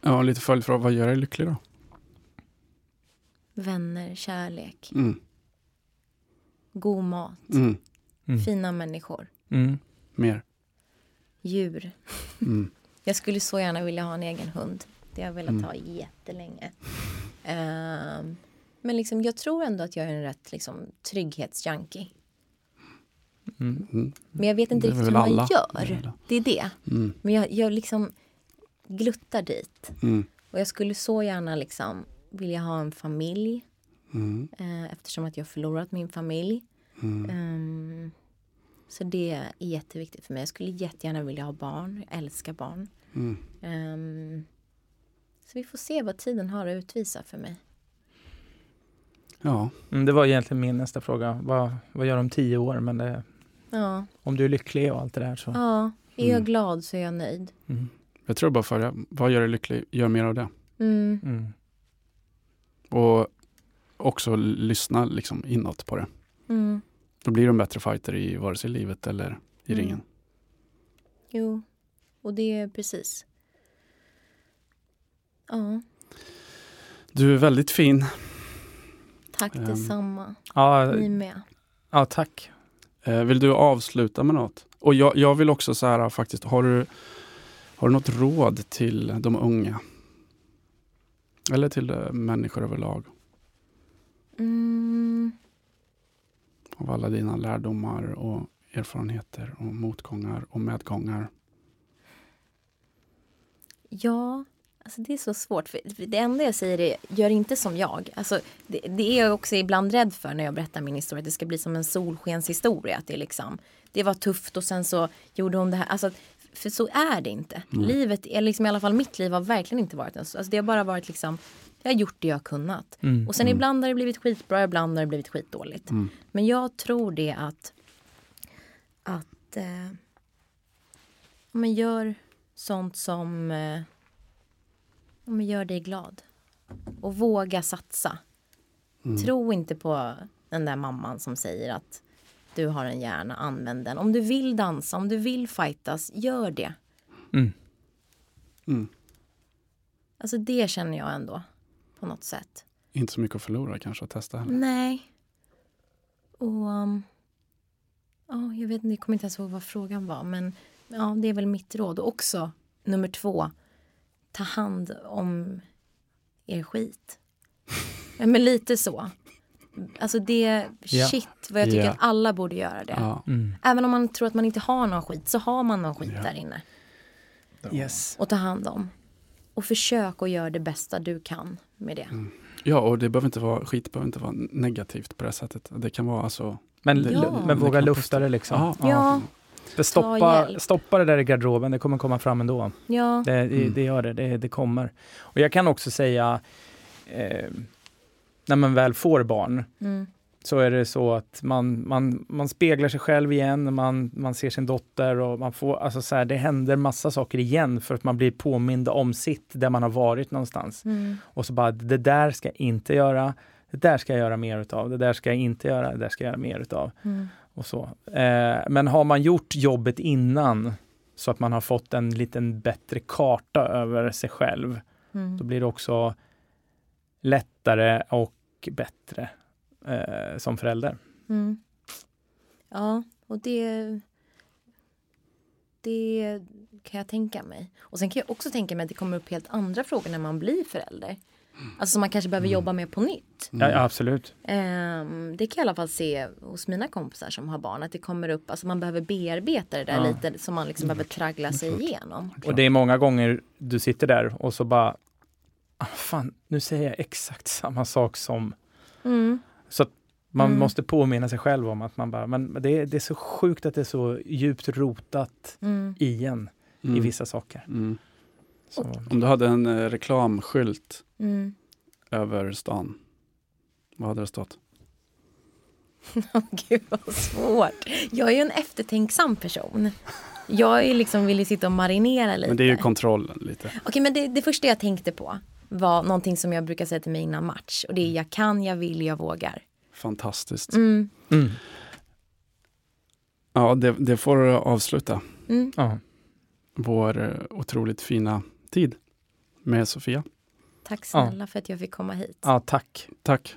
Ja, lite följdfråga. Vad gör dig lycklig då? Vänner, kärlek. Mm. god mat, Mm. Mm. fina människor, Mm. Mer. djur. Mm. Jag skulle så gärna vilja ha en egen hund. Det har jag velat Mm. ha jättelänge. Ehm, men liksom, jag tror ändå att jag är en rätt liksom, trygghetsjunkie. Mm. Men jag vet inte riktigt hur man alla. gör. Det är det. Mm. Men jag, jag liksom gluttar dit. Mm. Och jag skulle så gärna liksom vilja ha en familj. Mm. Eh, eftersom att jag har förlorat min familj. Mm. Ehm, så det är jätteviktigt för mig. Jag skulle jättegärna vilja ha barn. Jag älskar barn. Mm. Ehm, så vi får se vad tiden har att utvisa för mig. Ja, Mm, det var egentligen min nästa fråga. Vad, vad gör du om tio år? Men det, Ja, om du är lycklig och allt det där så... ja är jag Mm. glad så är jag nöjd. Mm. Jag tror bara för vad gör dig lycklig? Gör mer av det. Mm, Mm. Och också lyssna liksom inåt på det. mm, Då blir du en bättre fighter i vare sig livet eller i Mm. ringen. jo, och det är precis. Ja, Du är väldigt fin. tack Ehm. detsamma. Ja, Ni med. ja, tack. Eh, vill du avsluta med något? Och jag, jag vill också så här faktiskt, har du, har du något råd till de unga? Eller till eh, människor överlag? Mm, Av alla dina lärdomar och erfarenheter och motgångar och medgångar. ja, alltså det är så svårt. För det enda jag säger är, gör inte som jag. Alltså, det, det är jag också ibland rädd för när jag berättar min historia. Att det ska bli som en solskenshistoria. Att det, liksom, det var tufft och sen så gjorde hon det här. Alltså, för så är det inte. Mm. Livet, liksom i alla fall mitt liv har verkligen inte varit en så. Alltså, det har bara varit liksom, jag har gjort det jag har kunnat. Mm. Och sen ibland har det blivit skitbra, ibland har det blivit skitdåligt. Mm. Men jag tror det att, att eh, men gör sånt som eh, men gör dig glad. Och våga satsa. Mm. Tro inte på den där mamman som säger att du har en hjärna, använd den. Om du vill dansa, om du vill fightas, gör det. Mm. Mm. Alltså det känner jag ändå på något sätt. Inte så mycket att förlora kanske att testa heller. Nej. Och... Um, ja, jag vet inte, jag kommer inte ens ihåg vad frågan var. Men ja, det är väl mitt råd. Och också, nummer två, ta hand om er skit. Ja, men lite så. Alltså det, Ja. shit vad jag tycker Ja. att alla borde göra det. Ja. Mm. Även om man tror att man inte har någon skit, så har man någon skit Ja. där inne. Yes. Och ta hand om. Och försök att göra det bästa du kan med det. ja, och det behöver inte vara, skit behöver inte vara negativt på det sättet. Det kan vara alltså, Men, Det- Ja. men våga lufta det liksom. Ja. Ja, Det stoppa, stoppa det där i garderoben, det kommer komma fram ändå. ja. Det, det, Mm. det gör det, det, det kommer. Och jag kan också säga, eh, när man väl får barn, Mm. så är det så att man, man, man speglar sig själv igen, man, man ser sin dotter och man får, alltså så här, det händer massa saker igen för att man blir påmind om sitt, där man har varit någonstans. Mm. Och så bara, det där ska jag inte göra, det där ska jag göra mer utav, det där ska jag inte göra, det där ska jag göra mer utav. Mm. Och så. Eh, men har man gjort jobbet innan, så att man har fått en liten bättre karta över sig själv, Mm. då blir det också lättare och bättre eh, som förälder. Mm. Ja, och det... Det kan jag tänka mig. Och sen kan jag också tänka mig att det kommer upp helt andra frågor när man blir förälder. Alltså som man kanske behöver jobba med på nytt. Ja, ja, absolut. Ehm, det kan jag i alla fall se hos mina kompisar som har barn. Att det kommer upp, alltså man behöver bearbeta det där Ja. lite som man liksom behöver traggla sig igenom. Och det är många gånger du sitter där och så bara, fan, nu säger jag exakt samma sak som Mm. Så att man Mm. måste påminna sig själv om att man bara, men det är, det är så sjukt att det är så djupt rotat Mm. i en i Mm. vissa saker. Mm. Så, Om du hade en eh, reklamskylt Mm. över stan, vad hade det stått? Åh, Gud vad svårt. Jag är ju en eftertänksam person. Jag är liksom vill ju sitta och marinera lite. Men det är ju kontrollen lite. Okej, men det, det första jag tänkte på var någonting som jag brukar säga till mig innan match. Och det är jag kan, jag vill, jag vågar. Fantastiskt. Mm. mm, Ja, det, det får avsluta Mm. ja. vår eh, otroligt fina tid med Sofia. Tack snälla för att jag fick komma hit. ja, tack. Tack.